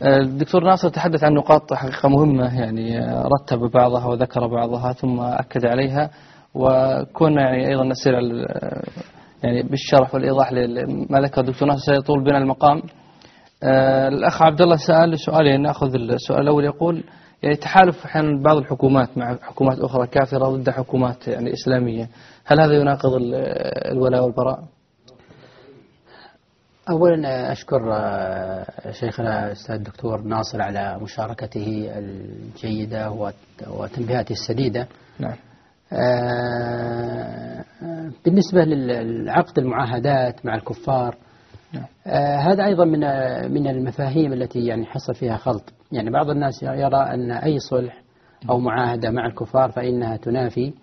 آه، الدكتور ناصر تحدث عن نقاط حقيقة مهمة يعني آه، رتب بعضها وذكر بعضها ثم أكد عليها وكنا يعني أيضا نسير على آه، يعني بالشرح والإيضاح لما ذكر الدكتور ناصر سيطول بنا المقام. آه، الأخ عبد الله سأل سؤالين نأخذ السؤال الأول يقول يعني تحالف أحيانا بعض الحكومات مع حكومات أخرى كافرة ضد حكومات يعني إسلامية هل هذا يناقض ال- الولاء والبراء؟ أولا أشكر آه، شيخنا الأستاذ الدكتور ناصر على مشاركته الجيدة وت- وتنبيهاته السديدة. نعم. آه، بالنسبة للعقد المعاهدات مع الكفار نعم. آه، هذا أيضا من من المفاهيم التي يعني حصل فيها خلط يعني بعض الناس يرى أن أي صلح أو معاهدة مع الكفار فإنها تنافي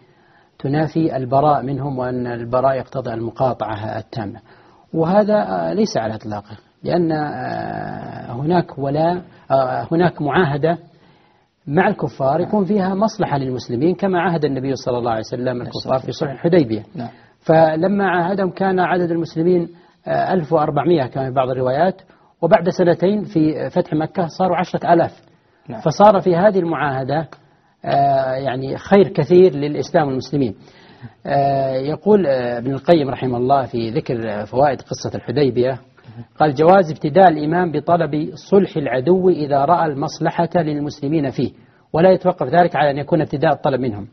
تنافي البراء منهم وأن البراء يقتضي المقاطعة التامة وهذا آه، ليس على إطلاقه لأن آه، هناك ولا آه، هناك معاهدة مع الكفار يكون فيها مصلحة للمسلمين كما عهد النبي صلى الله عليه وسلم الكفار في صلح الحديبية. نعم. فلما عاهدهم كان عدد المسلمين آه، 1400 كما في بعض الروايات وبعد سنتين في فتح مكة صاروا عشرة ألاف. نعم. فصار في هذه المعاهدة آه، يعني خير كثير للإسلام والمسلمين. آه، يقول آه، ابن القيم رحمه الله في ذكر آه، فوائد قصة الحديبية قال جواز ابتداء الإمام بطلب صلح العدو إذا رأى المصلحة للمسلمين فيه. ولا يتوقف ذلك على أن يكون ابتداء الطلب منهم.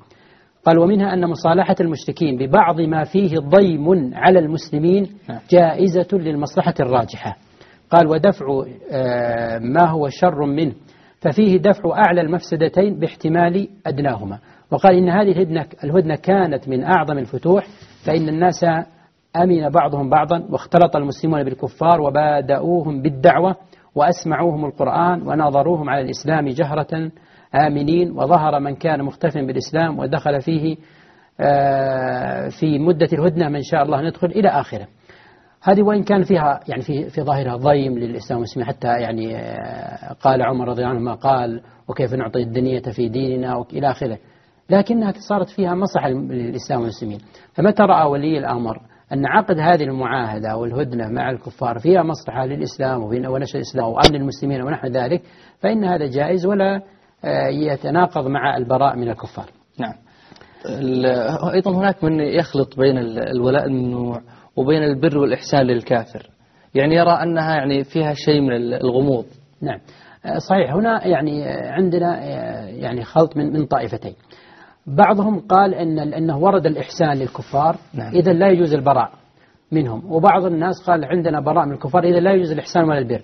قال ومنها أن مصالحة المشركين ببعض ما فيه ضيم على المسلمين نعم. جائزة للمصلحة الراجحة. قال ودفع آه، ما هو شر منه. ففيه دفع أعلى المفسدتين باحتمال أدناهما. وقال إن هذه الهدنة, الهدنة كانت من أعظم الفتوح فإن الناس أمن بعضهم بعضا واختلط المسلمون بالكفار وبادؤوهم بالدعوة وأسمعوهم القرآن وناظروهم على الإسلام جهرة آمنين وظهر من كان مختف بالإسلام ودخل فيه آه، في مدة الهدنة من شاء الله ندخل إلى آخره. هذه وإن كان فيها يعني في في ظاهرها ضيم للإسلام والمسلمين حتى يعني آه، قال عمر رضي الله عنه ما قال وكيف نعطي الدنية في ديننا وإلى آخره. لكنها صارت فيها مصلحة للإسلام والمسلمين. فمتى رأى ولي الأمر أن عقد هذه المعاهدة والهدنة مع الكفار فيها مصلحة للإسلام ونشر الإسلام وأمن المسلمين ونحو ذلك؟ فإن هذا جائز ولا يتناقض مع البراء من الكفار. نعم. أيضا هناك من يخلط بين الولاء الممنوع وبين البر والإحسان للكافر. يعني يرى أنها يعني فيها شيء من الغموض. نعم. آه، صحيح. هنا يعني آه، عندنا يعني خلط من من طائفتين. بعضهم قال إن إنه ورد الإحسان للكفار نعم. اذا لا يجوز البراء منهم. وبعض الناس قال عندنا براء من الكفار اذا لا يجوز الإحسان ولا البر.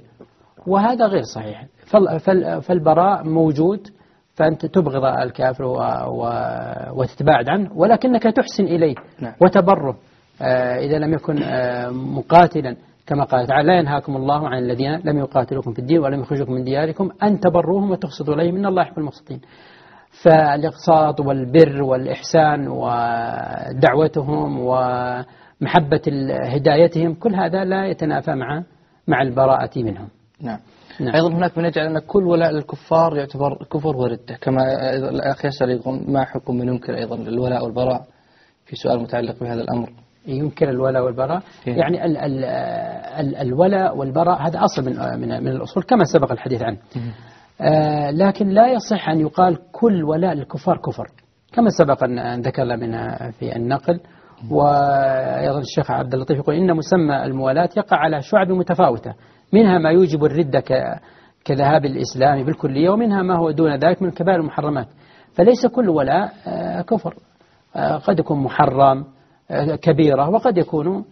وهذا غير صحيح فالبراء موجود فأنت تبغض الكافر. وتتباعد عنه ولكنك تحسن إليه نعم. وتبره آه إذا لم يكن آه مقاتلا كما قال تعالى لا ينهاكم الله عن الذين لم يقاتلوكم في الدين ولم يخرجوكم من دياركم أن تبروهم وتقسطوا إليهم إن الله يحب المقسطين فالإقساط والبر والإحسان ودعوتهم ومحبة هدايتهم كل هذا لا يتنافى مع مع البراءة منهم نعم. نعم. أيضا هناك من يجعل أن كل ولاء للكفار يعتبر كفر وردة كما الأخ يسأل يقول ما حكم من ينكر أيضا الولاء والبراء؟ في سؤال متعلق بهذا الأمر. ينكر الولاء والبراء؟ إيه. يعني ال ال ال الولاء والبراء هذا أصل من من من الأصول كما سبق الحديث عنه. آه لكن لا يصح أن يقال كل ولاء للكفار كفر كما سبق أن ذكرنا منها في النقل. وأيضا الشيخ عبد اللطيف يقول إن مسمى الموالاة يقع على شعب متفاوتة منها ما يوجب الردة كذهاب الإسلام بالكلية ومنها ما هو دون ذلك من كبائر المحرمات. فليس كل ولاء آه، كفر. آه، قد يكون محرم آه، كبيرة وقد يكون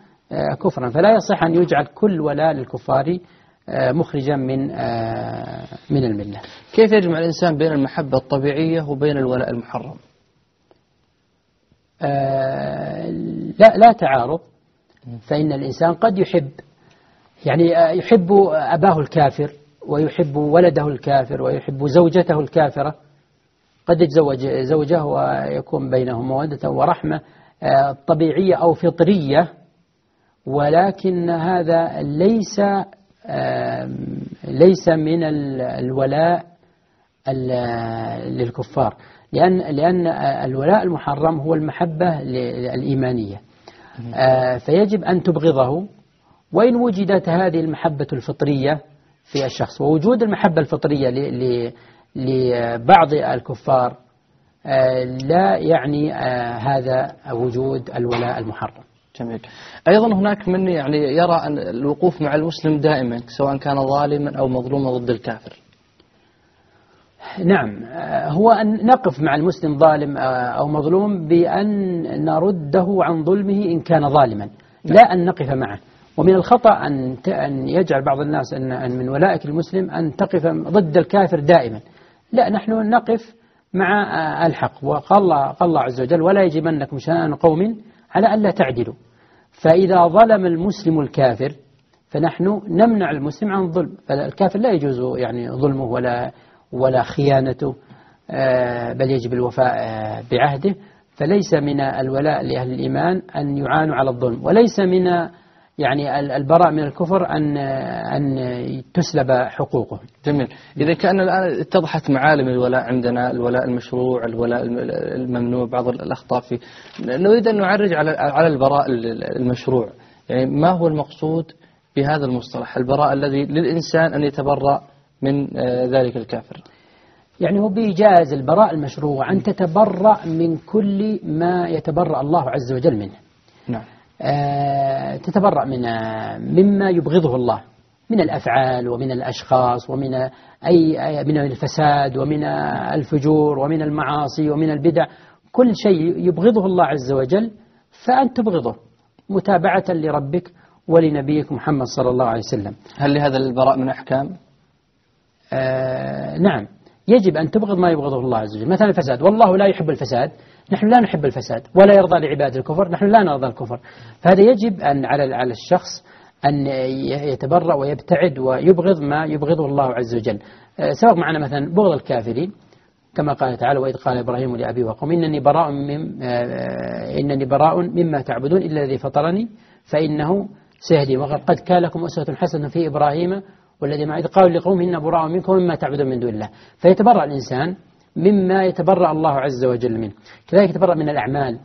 كفرا. فلا يصح أن يجعل كل ولاء للكفار مخرجا من من الملة. كيف يجمع الإنسان بين المحبة الطبيعية وبين الولاء المحرم؟ لا لا تعارض. فإن الإنسان قد يحب يعني آه، يحب أباه الكافر ويحب ولده الكافر ويحب زوجته الكافرة. قد يتزوج زوجة ويكون بينهم مودة ورحمة آه، طبيعية أو فطرية ولكن هذا ليس ليس من الولاء للكفار. لأن لأن الولاء المحرم هو المحبة الإيمانية. آه، فيجب أن تبغضه وإن وجدت هذه المحبة الفطرية في الشخص؟ ووجود المحبة الفطرية لبعض الكفار آه، لا يعني آه، هذا وجود الولاء المحرم. جميل. أيضا هناك من يعني يرى أن الوقوف مع المسلم دائما سواء كان ظالما أو مظلوما ضد الكافر. نعم. آه، هو أن نقف مع المسلم ظالم أو مظلوم بأن نرده عن ظلمه إن كان ظالما نعم. لا أن نقف معه. ومن الخطأ أن أن يجعل بعض الناس أن من ولائك المسلم أن تقف ضد الكافر دائما. لا نحن نقف مع الحق. وقال الله, قال الله عز وجل ولا يجبنكم شنآن قوم على أن لا تعدلوا. فإذا ظلم المسلم الكافر فنحن نمنع المسلم عن الظلم. فالكافر لا يجوز يعني ظلمه ولا ولا خيانته آه، بل يجب الوفاء آه، بعهده. فليس من الولاء لأهل الإيمان أن يعانوا على الظلم. وليس من يعني البراء من الكفر أن أن تسلب حقوقه. جميل. إذا كان الآن اتضحت معالم الولاء عندنا الولاء المشروع الولاء الممنوع بعض الأخطاء فيه نريد أن نعرج على على البراء المشروع. يعني ما هو المقصود بهذا المصطلح؟ البراء الذي للإنسان أن يتبرأ من آه، ذلك الكافر. يعني هو بإيجاز البراء المشروع أن تتبرأ من كل ما يتبرأ الله عز وجل منه. نعم. تتبرأ من مما يبغضه الله من الأفعال ومن الأشخاص ومن أي من الفساد ومن الفجور ومن المعاصي ومن البدع. كل شيء يبغضه الله عز وجل فأنت تبغضه متابعة لربك ولنبيك محمد صلى الله عليه وسلم. هل لهذا البراء من أحكام؟ آه نعم. يجب أن تبغض ما يبغضه الله عز وجل. مثلا الفساد. والله لا يحب الفساد. نحن لا نحب الفساد. ولا يرضى لعباد الكفر. نحن لا نرضى الكفر. فهذا يجب أن على على الشخص أن يتبرأ ويبتعد ويبغض ما يبغضه الله عز وجل. آه، سبق معنا مثلا بغض الكافرين. كما قال تعالى وإذ قال إبراهيم لأبيه وقوم إنني براء من آه، إنني براء مما تعبدون إلا الذي فطرني فإنه سيهدي. وقد كان لكم أسوة حسنة في إبراهيم والذي إذ قالوا لقوم إن براء منكم مما تعبدون من دون الله. فيتبرأ الإنسان مما يتبرأ الله عز وجل منه. كذلك يتبرأ من الأعمال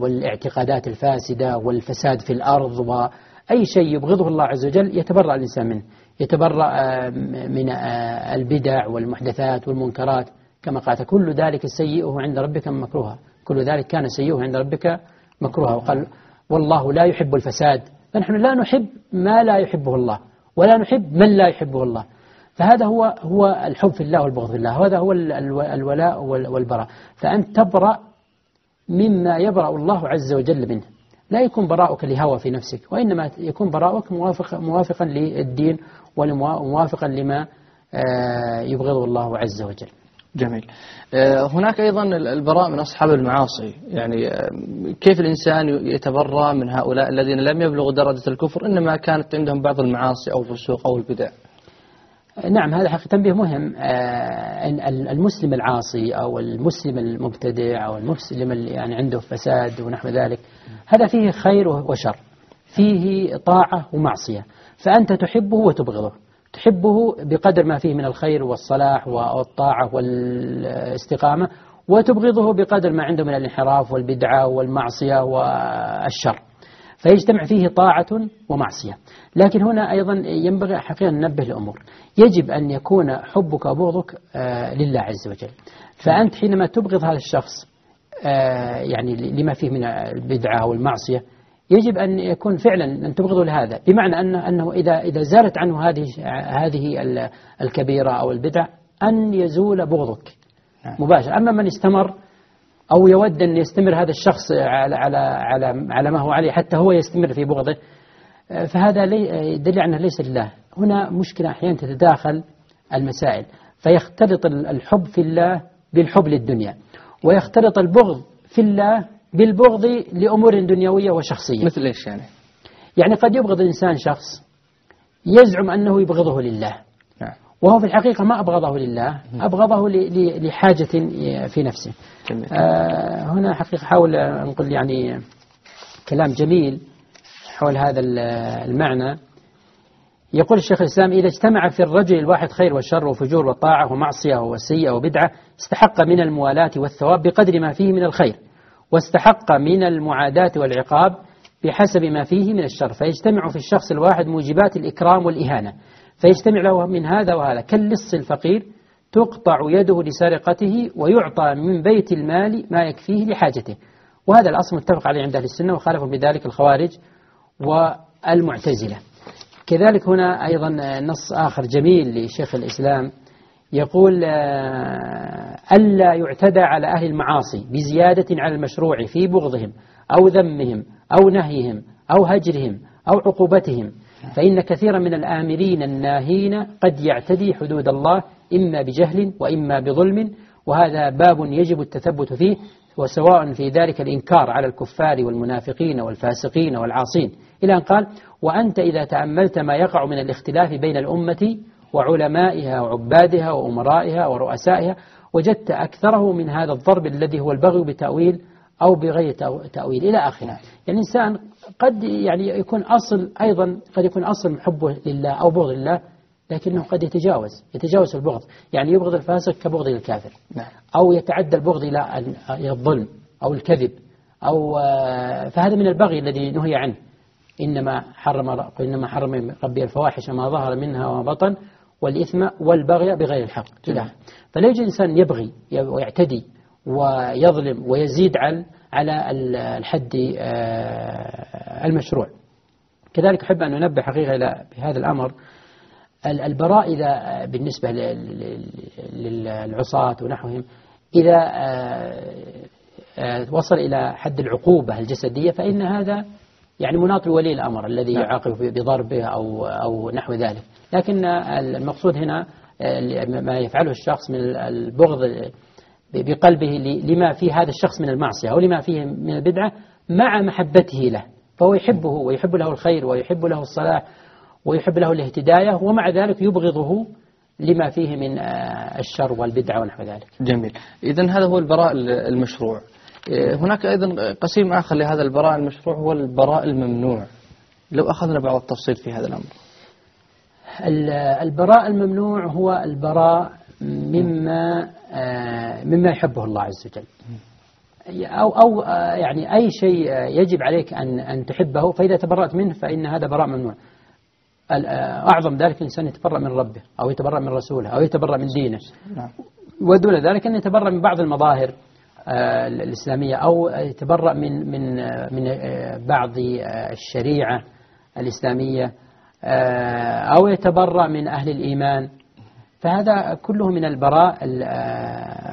والاعتقادات الفاسدة والفساد في الأرض وأي شيء يبغضه الله عز وجل يتبرأ الإنسان منه. يتبرأ آه، من آه، البدع والمحدثات والمنكرات. كما قال كل ذلك سيئه عند ربك مكروها. كل ذلك كان سيئه عند ربك مكروها. وقال والله لا يحب الفساد. فنحن لا نحب ما لا يحبه الله. ولا نحب من لا يحبه الله. فهذا هو هو الحب في الله والبغض في الله. هذا هو الولاء والبراء. فأنت تبرأ مما يبرأ الله عز وجل منه. لا يكون براءك لهوى في نفسك وإنما يكون براءك موافق موافقا للدين وموافقا لما آه، يبغضه الله عز وجل. جميل. آه، هناك أيضا البراء من أصحاب المعاصي. يعني آه، كيف الإنسان يتبرى من هؤلاء الذين لم يبلغوا درجة الكفر؟ إنما كانت عندهم بعض المعاصي أو الفسوق أو البدع. نعم هذا حقيقة تنبيه مهم. المسلم العاصي أو المسلم المبتدع أو المسلم اللي يعني عنده فساد ونحو ذلك هذا فيه خير وشر. فيه طاعة ومعصية. فأنت تحبه وتبغضه. تحبه بقدر ما فيه من الخير والصلاح والطاعة والاستقامة وتبغضه بقدر ما عنده من الانحراف والبدعة والمعصية والشر. فيجتمع فيه طاعة ومعصية. لكن هنا أيضا ينبغي حقيقة أن ننبه لأمور. يجب أن يكون حبك وبغضك آه، لله عز وجل. فأنت حينما تبغض هذا الشخص آه، يعني لما فيه من البدعة والمعصية يجب أن يكون فعلا أن تبغضه لهذا بمعنى أنه, أنه إذا إذا زالت عنه هذه هذه الكبيرة أو البدع أن يزول بغضك نعم. مباشرة. أما من استمر أو يود أن يستمر هذا الشخص على على على على ما هو عليه حتى هو يستمر في بغضه فهذا دليل أنه ليس لله. هنا مشكلة أحيانا تتداخل المسائل. فيختلط الحب في الله بالحب للدنيا ويختلط البغض في الله بالبغض لأمور دنيوية وشخصية. مثل إيش يعني؟ يعني قد يبغض الإنسان شخص يزعم أنه يبغضه لله. نعم. وهو في الحقيقة ما أبغضه لله أبغضه لحاجة في نفسه. آه هنا حقيقة حاول نقول يعني كلام جميل حول هذا المعنى. يقول الشيخ الإسلام إذا اجتمع في الرجل الواحد خير والشر وفجور وطاعة ومعصية وسيئة وبدعة استحق من الموالاة والثواب بقدر ما فيه من الخير. واستحق من المعاداة والعقاب بحسب ما فيه من الشر فيجتمع في الشخص الواحد موجبات الإكرام والإهانة فيجتمع له من هذا وهذا. كاللص الفقير تقطع يده لسرقته ويعطى من بيت المال ما يكفيه لحاجته. وهذا الأصل متفق عليه عند أهل السنة وخالفوا بذلك الخوارج والمعتزلة. كذلك هنا أيضا نص آخر جميل لشيخ الإسلام يقول آه، ألا يعتدى على أهل المعاصي بزيادة على المشروع في بغضهم أو ذمهم أو نهيهم أو هجرهم أو عقوبتهم فإن كثيرا من الآمرين الناهين قد يعتدي حدود الله إما بجهل وإما بظلم وهذا باب يجب التثبت فيه وسواء في ذلك الإنكار على الكفار والمنافقين والفاسقين والعاصين. إلى أن قال وأنت إذا تأملت ما يقع من الاختلاف بين الأمة وعلمائها وعبادها وأمرائها ورؤسائها وجدت أكثره من هذا الضرب الذي هو البغي بتأويل أو بغير تأويل إلى آخره. يعني الإنسان قد يعني يكون أصل أيضا قد يكون أصل حبه لله أو بغض لله لكنه قد يتجاوز يتجاوز البغض. يعني يبغض الفاسق كبغض الكافر. نعم. أو يتعدى البغض إلى الظلم أو الكذب أو فهذا من البغي الذي نهي عنه. إنما حرم إنما حرم ربي الفواحش ما ظهر منها وما بطن والإثم والبغي بغير الحق. نعم. فلا يوجد إنسان يبغي ويعتدي ويظلم ويزيد على على الحد آه، المشروع. كذلك أحب أن أنبه حقيقة إلى بهذا الأمر. البراء إذا بالنسبة للعصاة ونحوهم إذا آه، آه، وصل إلى حد العقوبة الجسدية فإن هذا يعني مناط ولي الأمر الذي نعم. يعاقب بضربه أو أو نحو ذلك. لكن المقصود هنا آه، ما يفعله الشخص من البغض بقلبه لما في هذا الشخص من المعصية أو لما فيه من البدعة مع محبته له. فهو يحبه ويحب له الخير ويحب له الصلاح ويحب له الاهتداية ومع ذلك يبغضه لما فيه من آه، الشر والبدعة ونحو ذلك. جميل. إذا هذا هو البراء المشروع. هناك أيضا قسيم آخر لهذا البراء المشروع هو البراء الممنوع. لو أخذنا بعض التفصيل في هذا الأمر. البراء الممنوع هو البراء مما آه، مما يحبه الله عز وجل. أو أو آه، يعني أي شيء يجب عليك أن أن تحبه فإذا تبرأت منه فإن هذا براء ممنوع. أعظم ذلك الإنسان يتبرأ من ربه أو يتبرأ من رسوله أو يتبرأ من دينه. نعم. ودون ذلك أن يتبرأ من بعض المظاهر. آه، الإسلامية أو يتبرأ من من من آه، بعض آه، الشريعة الإسلامية أو يتبرأ من أهل الإيمان. فهذا كله من البراء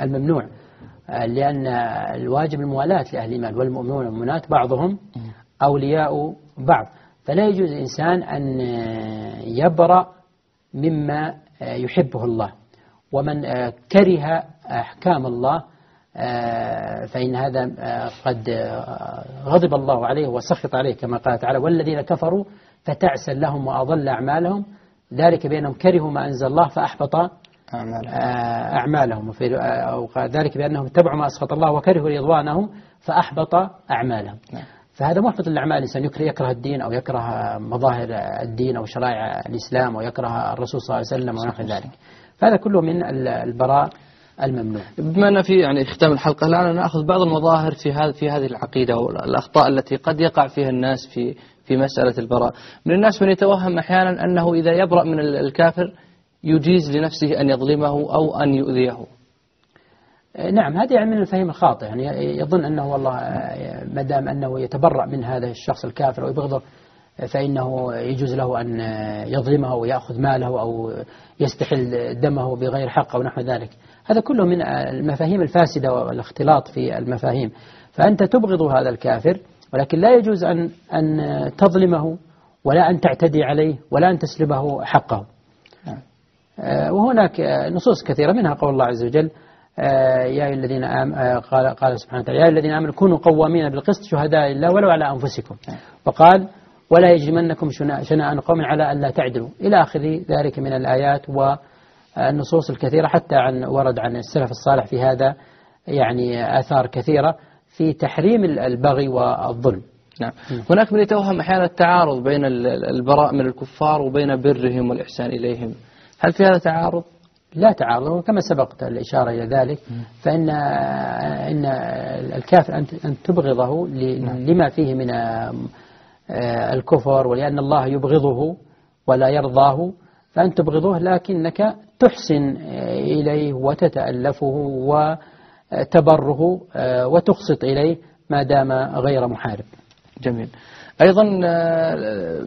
الممنوع لأن الواجب الموالاة لأهل الإيمان والمؤمنون والمؤمنات بعضهم أولياء بعض. فلا يجوز الإنسان أن يبرأ مما يحبه الله ومن كره أحكام الله فإن هذا قد غضب الله عليه وسخط عليه كما قال تعالى والذين كفروا فتعسا لهم وأضل أعمالهم ذلك بأنهم كرهوا ما أنزل الله فأحبط أعمالهم. أو ذلك بأنهم اتبعوا ما أسخط الله وكرهوا رضوانه فأحبط أعمالهم. نعم. فهذا محبط للأعمال الإنسان يكره الدين أو يكره مظاهر الدين أو شرائع الإسلام أو يكره الرسول صلى الله عليه وسلم ونحو ذلك. فهذا كله من البراء الممنوع. بما أن في يعني ختام الحلقة الآن نأخذ بعض المظاهر في هذه في هذه العقيدة والأخطاء التي قد يقع فيها الناس في في مسألة البراء من الناس من يتوهم أحيانا أنه إذا يبرأ من الكافر يجيز لنفسه أن يظلمه أو أن يؤذيه. نعم هذه يعني من الفهم الخاطئ. يعني يظن أنه والله ما دام أنه يتبرأ من هذا الشخص الكافر ويبغضه فإنه يجوز له أن يظلمه ويأخذ ماله أو يستحل دمه بغير حق أو نحو ذلك. هذا كله من المفاهيم الفاسدة والاختلاط في المفاهيم. فأنت تبغض هذا الكافر ولكن لا يجوز أن أن تظلمه ولا أن تعتدي عليه ولا أن تسلبه حقه. آه، وهناك نصوص كثيرة منها قول الله عز وجل آه، يا أيها الذين آه، قال قال سبحانه وتعالى يا أيها الذين آمنوا كونوا قوامين بالقسط شهداء لله ولو على أنفسكم. وقال ولا يجرمنكم شنآن قوم على ألا تعدلوا. إلى آخر ذلك من الآيات و النصوص الكثيرة حتى عن ورد عن السلف الصالح في هذا يعني آثار كثيرة في تحريم البغي والظلم نعم. هناك من يتوهم أحيانا التعارض بين البراء من الكفار وبين برهم والإحسان إليهم هل في هذا تعارض؟ لا تعارض وكما سبقت الإشارة إلى ذلك فإن إن الكافر أن تبغضه نعم. لما فيه من آه، الكفر ولأن الله يبغضه ولا يرضاه فأن تبغضه لكنك تحسن إليه وتتألفه وتبره آه، وتقسط إليه ما دام غير محارب. جميل. أيضا آه،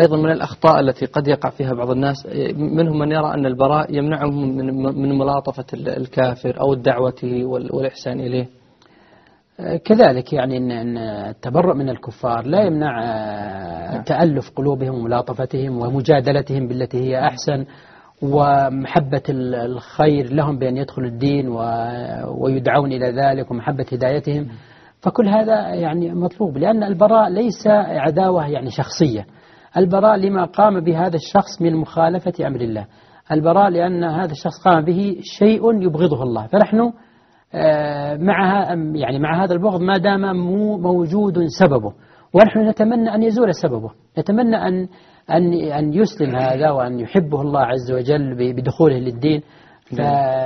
أيضا من الأخطاء التي قد يقع فيها بعض الناس منهم من يرى أن البراء يمنعهم من ملاطفة الكافر أو دعوته والإحسان إليه. كذلك يعني أن التبرؤ من الكفار لا يمنع آه،. تألف قلوبهم وملاطفتهم ومجادلتهم بالتي هي أحسن ومحبة الخير لهم بأن يدخلوا الدين ويدعون إلى ذلك ومحبة هدايتهم. فكل هذا يعني مطلوب لأن البراء ليس عداوة يعني شخصية. البراء لما قام بهذا الشخص من مخالفة أمر الله. البراء لأن هذا الشخص قام به شيء يبغضه الله. فنحن آه، مع يعني مع هذا البغض ما دام مو موجود سببه. ونحن نتمنى أن يزول سببه. نتمنى أن أن أن يسلم هذا وأن يحبه الله عز وجل بدخوله للدين.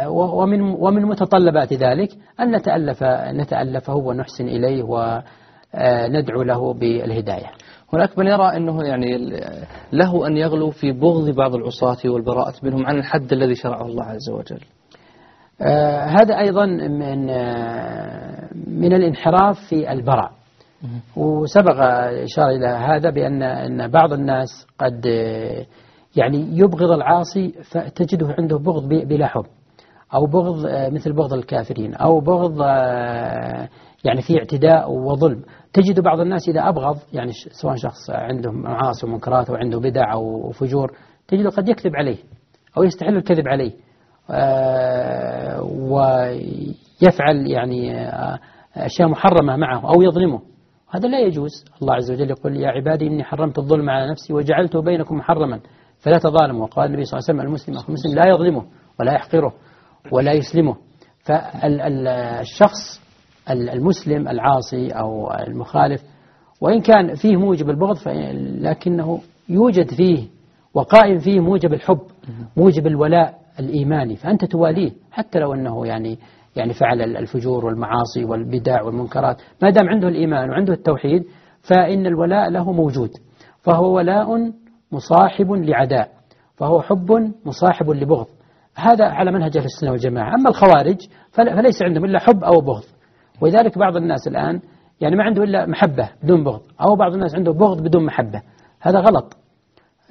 ومن ومن متطلبات ذلك أن نتألف نتألفه ونحسن إليه وندعو له بالهداية. هناك من يرى أنه يعني له أن يغلو في بغض بعض العصاة والبراءة منهم عن الحد الذي شرعه الله عز وجل. آه هذا أيضا من آه من الانحراف في البراء. وسبق الإشارة إلى هذا بأن أن بعض الناس قد آه يعني يبغض العاصي فتجده عنده بغض بلا حب. أو بغض مثل بغض الكافرين. أو بغض يعني في اعتداء وظلم. تجد بعض الناس إذا أبغض يعني سواء شخص عنده معاصي ومنكرات أو عنده بدع أو فجور تجده قد يكذب عليه أو يستحل الكذب عليه. ويفعل يعني آه، أشياء محرمة معه أو يظلمه. هذا لا يجوز. الله عز وجل يقول يا عبادي إني حرمت الظلم على نفسي وجعلته بينكم محرما فلا تظالموا. وقال النبي صلى الله عليه وسلم المسلم أخو المسلم لا يظلمه ولا يحقره ولا يسلمه. فالشخص المسلم العاصي أو المخالف وإن كان فيه موجب البغض لكنه يوجد فيه وقائم فيه موجب الحب موجب الولاء. الإيماني فأنت تواليه حتى لو أنه يعني يعني فعل الفجور والمعاصي والبدع والمنكرات. ما دام عنده الإيمان وعنده التوحيد فإن الولاء له موجود. فهو ولاء مصاحب لعداء فهو حب مصاحب لبغض. هذا على منهج أهل السنة والجماعة. أما الخوارج فليس عندهم إلا حب أو بغض. ولذلك بعض الناس الآن يعني ما عنده إلا محبة بدون بغض أو بعض الناس عنده بغض بدون محبة. هذا غلط.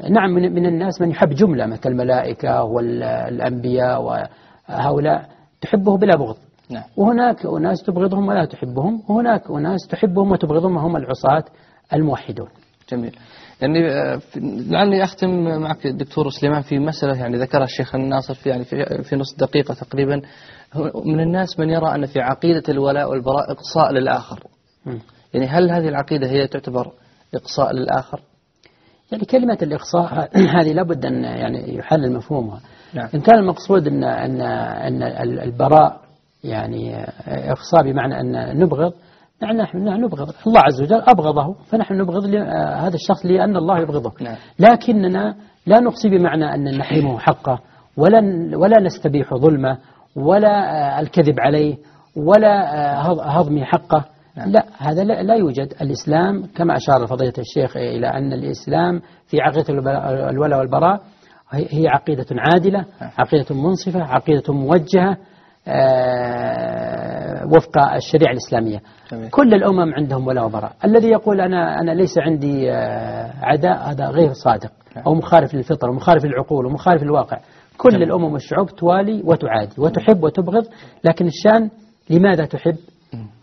نعم من الناس من يحب جملة مثل الملائكة والأنبياء وهؤلاء تحبه بلا بغض. نعم. وهناك أناس تبغضهم ولا تحبهم وهناك أناس تحبهم وتبغضهم وهم العصاة الموحدون. جميل. يعني آه، لعلي أختم معك دكتور سليمان في مسألة يعني ذكرها الشيخ الناصر في يعني في, في نص دقيقة تقريبا. من الناس من يرى أن في عقيدة الولاء والبراء إقصاء للآخر. م. يعني هل هذه العقيدة هي تعتبر إقصاء للآخر؟ يعني كلمة الإقصاء *clears throat* هذه لابد أن يعني يحلل مفهومها نعم. إن كان المقصود أن أن أن البراء يعني إقصاء بمعنى أن نبغض يعني نحن نبغض الله عز وجل أبغضه فنحن نبغض هذا الشخص لأن الله يبغضه نعم. لكننا لا نقصي بمعنى أن نحرمه حقه ولا ولا نستبيح ظلمه ولا الكذب عليه ولا هضم حقه نعم. لا هذا لا يوجد الإسلام كما أشار فضيلة الشيخ إلى أن الإسلام في عقيدة الولاء والبراء هي عقيدة عادلة نعم. عقيدة منصفة عقيدة موجهة آه، وفق الشريعة الإسلامية جميل. كل الأمم عندهم ولاء وبراء الذي يقول أنا أنا ليس عندي آه، عداء هذا غير صادق نعم. أو مخالف للفطر ومخالف للعقول ومخالف للواقع كل جميل. الأمم والشعوب توالي وتعادي وتحب وتبغض لكن الشان لماذا تحب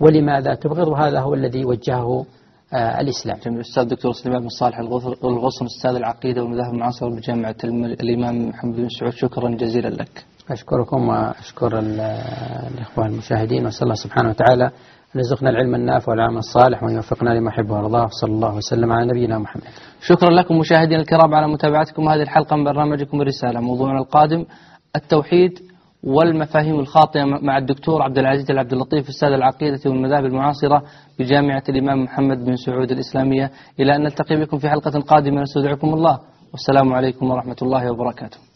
ولماذا تبغض؟ وهذا هو الذي وجهه آه الإسلام. جميل الأستاذ دكتور سليمان بن صالح الغصن أستاذ العقيدة والمذاهب المعاصرة بجامعة الإمام محمد بن سعود شكرا جزيلا لك. أشكركم وأشكر الإخوان المشاهدين وأسأل الله سبحانه وتعالى أن يرزقنا العلم النافع والعمل الصالح وأن يوفقنا لما يحب ويرضاه. صلى الله وسلم على نبينا محمد. شكرا لكم مشاهدينا الكرام على متابعتكم. هذه الحلقة من برنامجكم الرسالة موضوعنا القادم التوحيد والمفاهيم الخاطئة مع الدكتور عبد العزيز العبد اللطيف أستاذ العقيدة والمذاهب المعاصرة بجامعة الإمام محمد بن سعود الإسلامية. إلى أن نلتقي بكم في حلقة قادمة نستودعكم الله. والسلام عليكم ورحمة الله وبركاته.